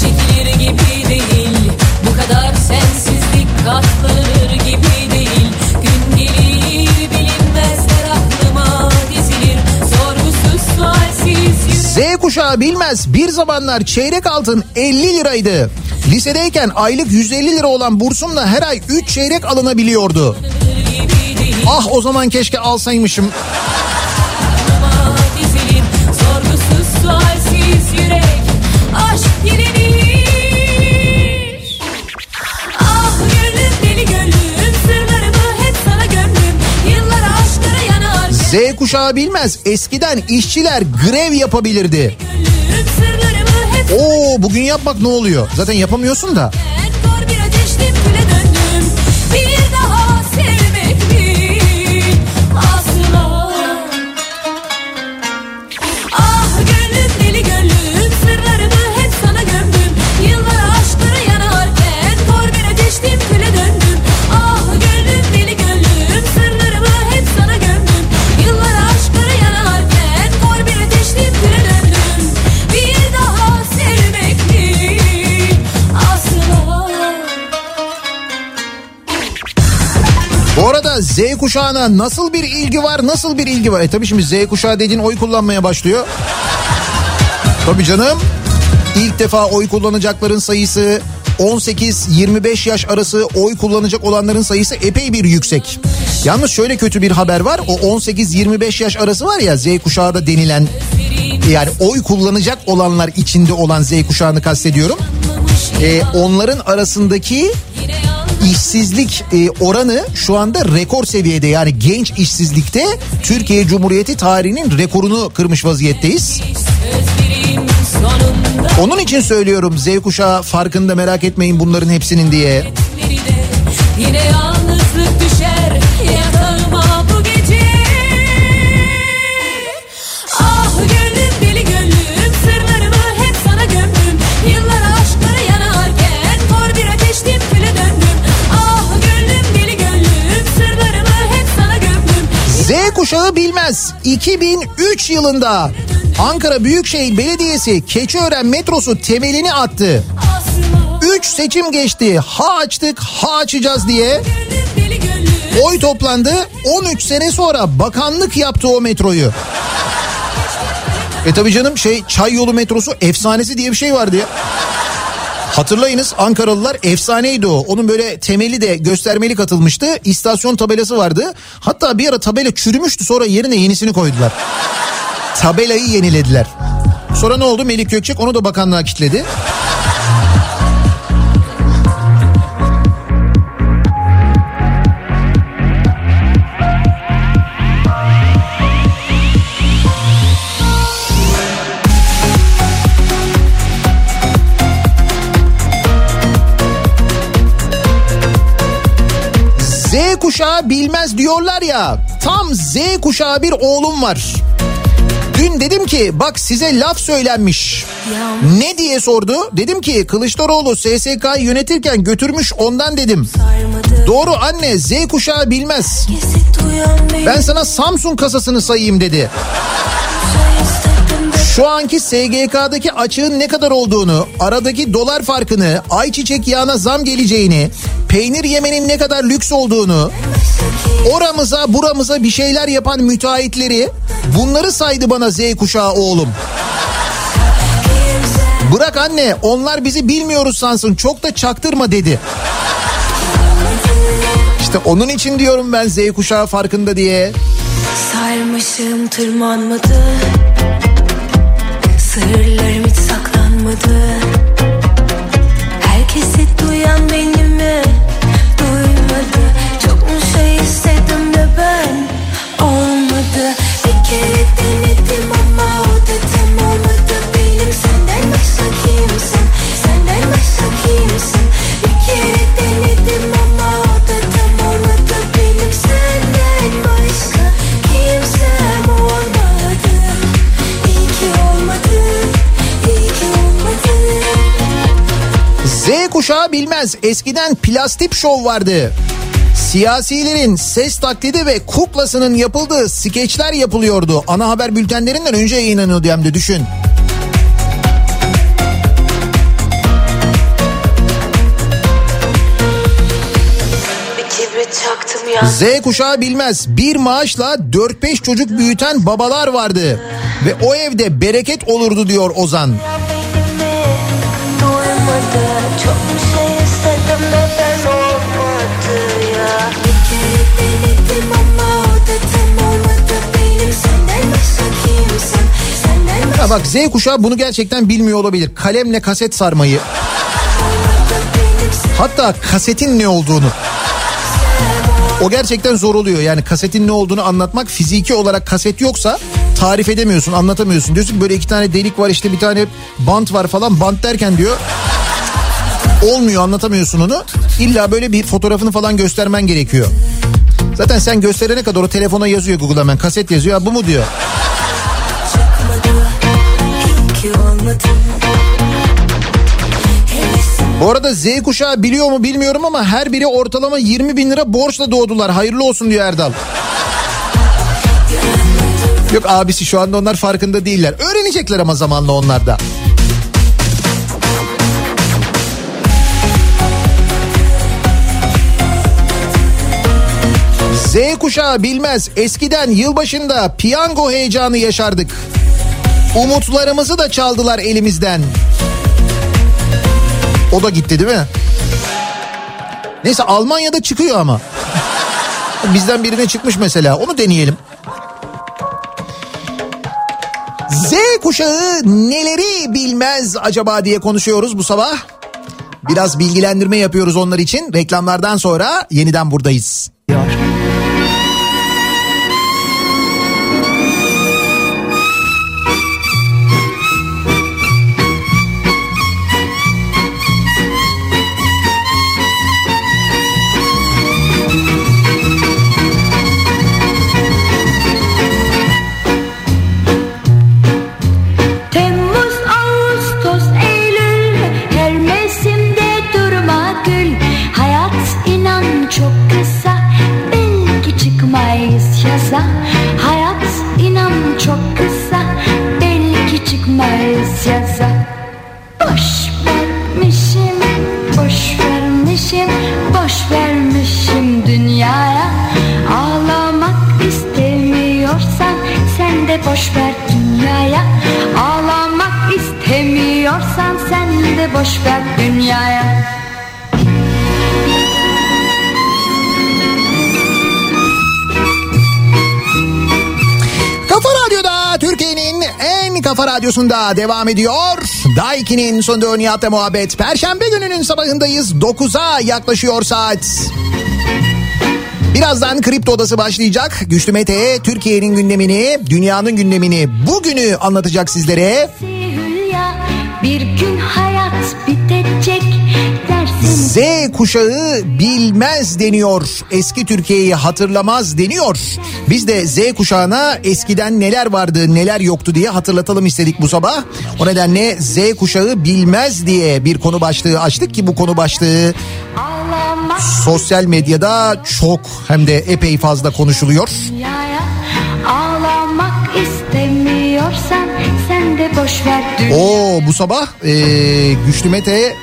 çekilir gibi değil. Bu kadar sensizlik katlanır gibi değil. Gün gelir bilinmezler aklıma dizilir Sorgusuz sualsiz Z kuşağı bilmez. Bir zamanlar çeyrek altın 50 liraydı. Lisedeyken aylık 150 lira olan bursumla her ay 3 çeyrek alınabiliyordu. Ah o zaman keşke alsaymışım. Ah Z kuşağı bilmez eskiden işçiler grev yapabilirdi. Oo bugün yapmak ne oluyor? Zaten yapamıyorsun da. Z kuşağına nasıl bir ilgi var nasıl bir ilgi var? E tabii şimdi Z kuşağı dediğin oy kullanmaya başlıyor. Tabii canım. İlk defa oy kullanacakların sayısı 18-25 yaş arası oy kullanacak olanların sayısı epey bir yüksek. Yalnız şöyle kötü bir haber var. O 18-25 yaş arası var ya Z kuşağı da denilen yani oy kullanacak olanlar içinde olan Z kuşağını kastediyorum. Ee, onların arasındaki işsizlik e, oranı şu anda rekor seviyede yani genç işsizlikte Türkiye Cumhuriyeti tarihinin rekorunu kırmış vaziyetteyiz. Onun için söylüyorum Z kuşağı farkında merak etmeyin bunların hepsinin diye. Yine yalnızlık Z kuşağı bilmez. 2003 yılında Ankara Büyükşehir Belediyesi Keçiören metrosu temelini attı. Asma 3 seçim geçti. Ha açtık, ha açacağız diye. Oy toplandı. 13 sene sonra bakanlık yaptı o metroyu. E tabii canım şey çay yolu metrosu efsanesi diye bir şey vardı ya. Hatırlayınız Ankaralılar efsaneydi o. Onun böyle temeli de göstermeli katılmıştı. İstasyon tabelası vardı. Hatta bir ara tabela çürümüştü sonra yerine yenisini koydular. Tabelayı yenilediler. Sonra ne oldu? Melik Gökçek onu da bakanlığa kitledi. Kuşağı bilmez diyorlar ya. Tam Z kuşağı bir oğlum var. Dün dedim ki bak size laf söylenmiş. Ne diye sordu? Dedim ki Kılıçdaroğlu SSK'yı yönetirken götürmüş ondan dedim. Doğru anne Z kuşağı bilmez. Ben sana Samsung kasasını sayayım dedi. Şu anki SGK'daki açığın ne kadar olduğunu, aradaki dolar farkını, ayçiçek yağına zam geleceğini, peynir yemenin ne kadar lüks olduğunu, oramıza buramıza bir şeyler yapan müteahhitleri bunları saydı bana Z kuşağı oğlum. Bırak anne onlar bizi bilmiyoruz sansın çok da çaktırma dedi. İşte onun için diyorum ben Z kuşağı farkında diye. Sarmışım tırmanmadı Sırlarım hiç saklanmadı kuşağı bilmez. Eskiden plastik şov vardı. Siyasilerin ses taklidi ve kuklasının yapıldığı skeçler yapılıyordu. Ana haber bültenlerinden önce yayınlanıyordu hem de düşün. Z kuşağı bilmez. Bir maaşla 4-5 çocuk büyüten babalar vardı. Ve o evde bereket olurdu diyor Ozan. Çok şey istedim de ben olmadı ya Bir kere denedim ama o da tam olmadı Benim senden başka kimsem Senden başka Ya bak Z kuşağı bunu gerçekten bilmiyor olabilir. Kalemle kaset sarmayı. Hatta kasetin ne olduğunu. O gerçekten zor oluyor. Yani kasetin ne olduğunu anlatmak fiziki olarak kaset yoksa tarif edemiyorsun, anlatamıyorsun. Diyorsun ki böyle iki tane delik var işte bir tane bant var falan. Bant derken diyor olmuyor anlatamıyorsun onu. İlla böyle bir fotoğrafını falan göstermen gerekiyor. Zaten sen gösterene kadar o telefona yazıyor Google hemen kaset yazıyor. Ha, bu mu diyor. Bu arada Z kuşağı biliyor mu bilmiyorum ama her biri ortalama 20 bin lira borçla doğdular. Hayırlı olsun diyor Erdal. Yok abisi şu anda onlar farkında değiller. Öğrenecekler ama zamanla onlar da. Z kuşağı bilmez. Eskiden yılbaşında piyango heyecanı yaşardık. Umutlarımızı da çaldılar elimizden. O da gitti değil mi? Neyse Almanya'da çıkıyor ama. Bizden birine çıkmış mesela. Onu deneyelim. Z kuşağı neleri bilmez acaba diye konuşuyoruz bu sabah. Biraz bilgilendirme yapıyoruz onlar için. Reklamlardan sonra yeniden buradayız. Temmuz, vermişim Boş vermişim Boş vermişim dünyaya. Ağlamak istemiyorsan Sen de boş ver dünyaya. Ağlamak istemiyorsan Sen de boş ver dünyaya kafa radyosunda devam ediyor. Daiki'nin sonunda Nihat'la muhabbet. Perşembe gününün sabahındayız. 9'a yaklaşıyor saat. Birazdan Kripto Odası başlayacak. Güçlü Mete Türkiye'nin gündemini, dünyanın gündemini, bugünü anlatacak sizlere. Z kuşağı bilmez deniyor. Eski Türkiye'yi hatırlamaz deniyor. Biz de Z kuşağına eskiden neler vardı neler yoktu diye hatırlatalım istedik bu sabah. O nedenle Z kuşağı bilmez diye bir konu başlığı açtık ki bu konu başlığı sosyal medyada çok hem de epey fazla konuşuluyor. Ağlamak istemiyorsan Sen de boş ver Oo bu sabah eee Güçlü Mete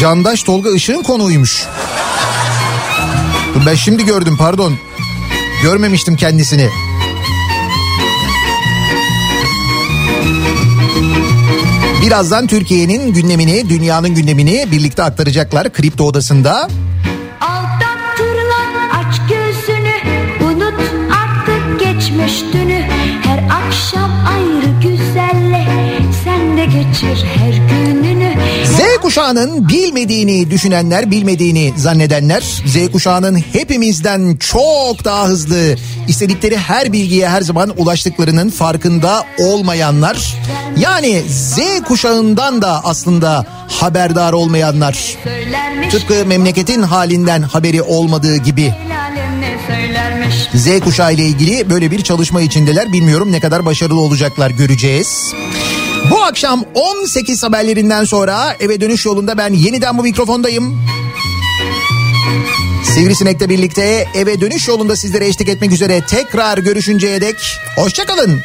Candaş Tolga Işık'ın konuğuymuş. Ben şimdi gördüm pardon. Görmemiştim kendisini. Birazdan Türkiye'nin gündemini, dünyanın gündemini birlikte aktaracaklar Kripto Odası'nda. Her gününü Z kuşağının bilmediğini düşünenler, bilmediğini zannedenler, Z kuşağının hepimizden çok daha hızlı istedikleri her bilgiye her zaman ulaştıklarının farkında olmayanlar, yani Z kuşağından da aslında haberdar olmayanlar, tıpkı memleketin halinden haberi olmadığı gibi Z kuşağı ile ilgili böyle bir çalışma içindeler. Bilmiyorum ne kadar başarılı olacaklar göreceğiz. Bu akşam 18 haberlerinden sonra eve dönüş yolunda ben yeniden bu mikrofondayım. Sivrisinek'le birlikte eve dönüş yolunda sizlere eşlik etmek üzere tekrar görüşünceye dek hoşçakalın.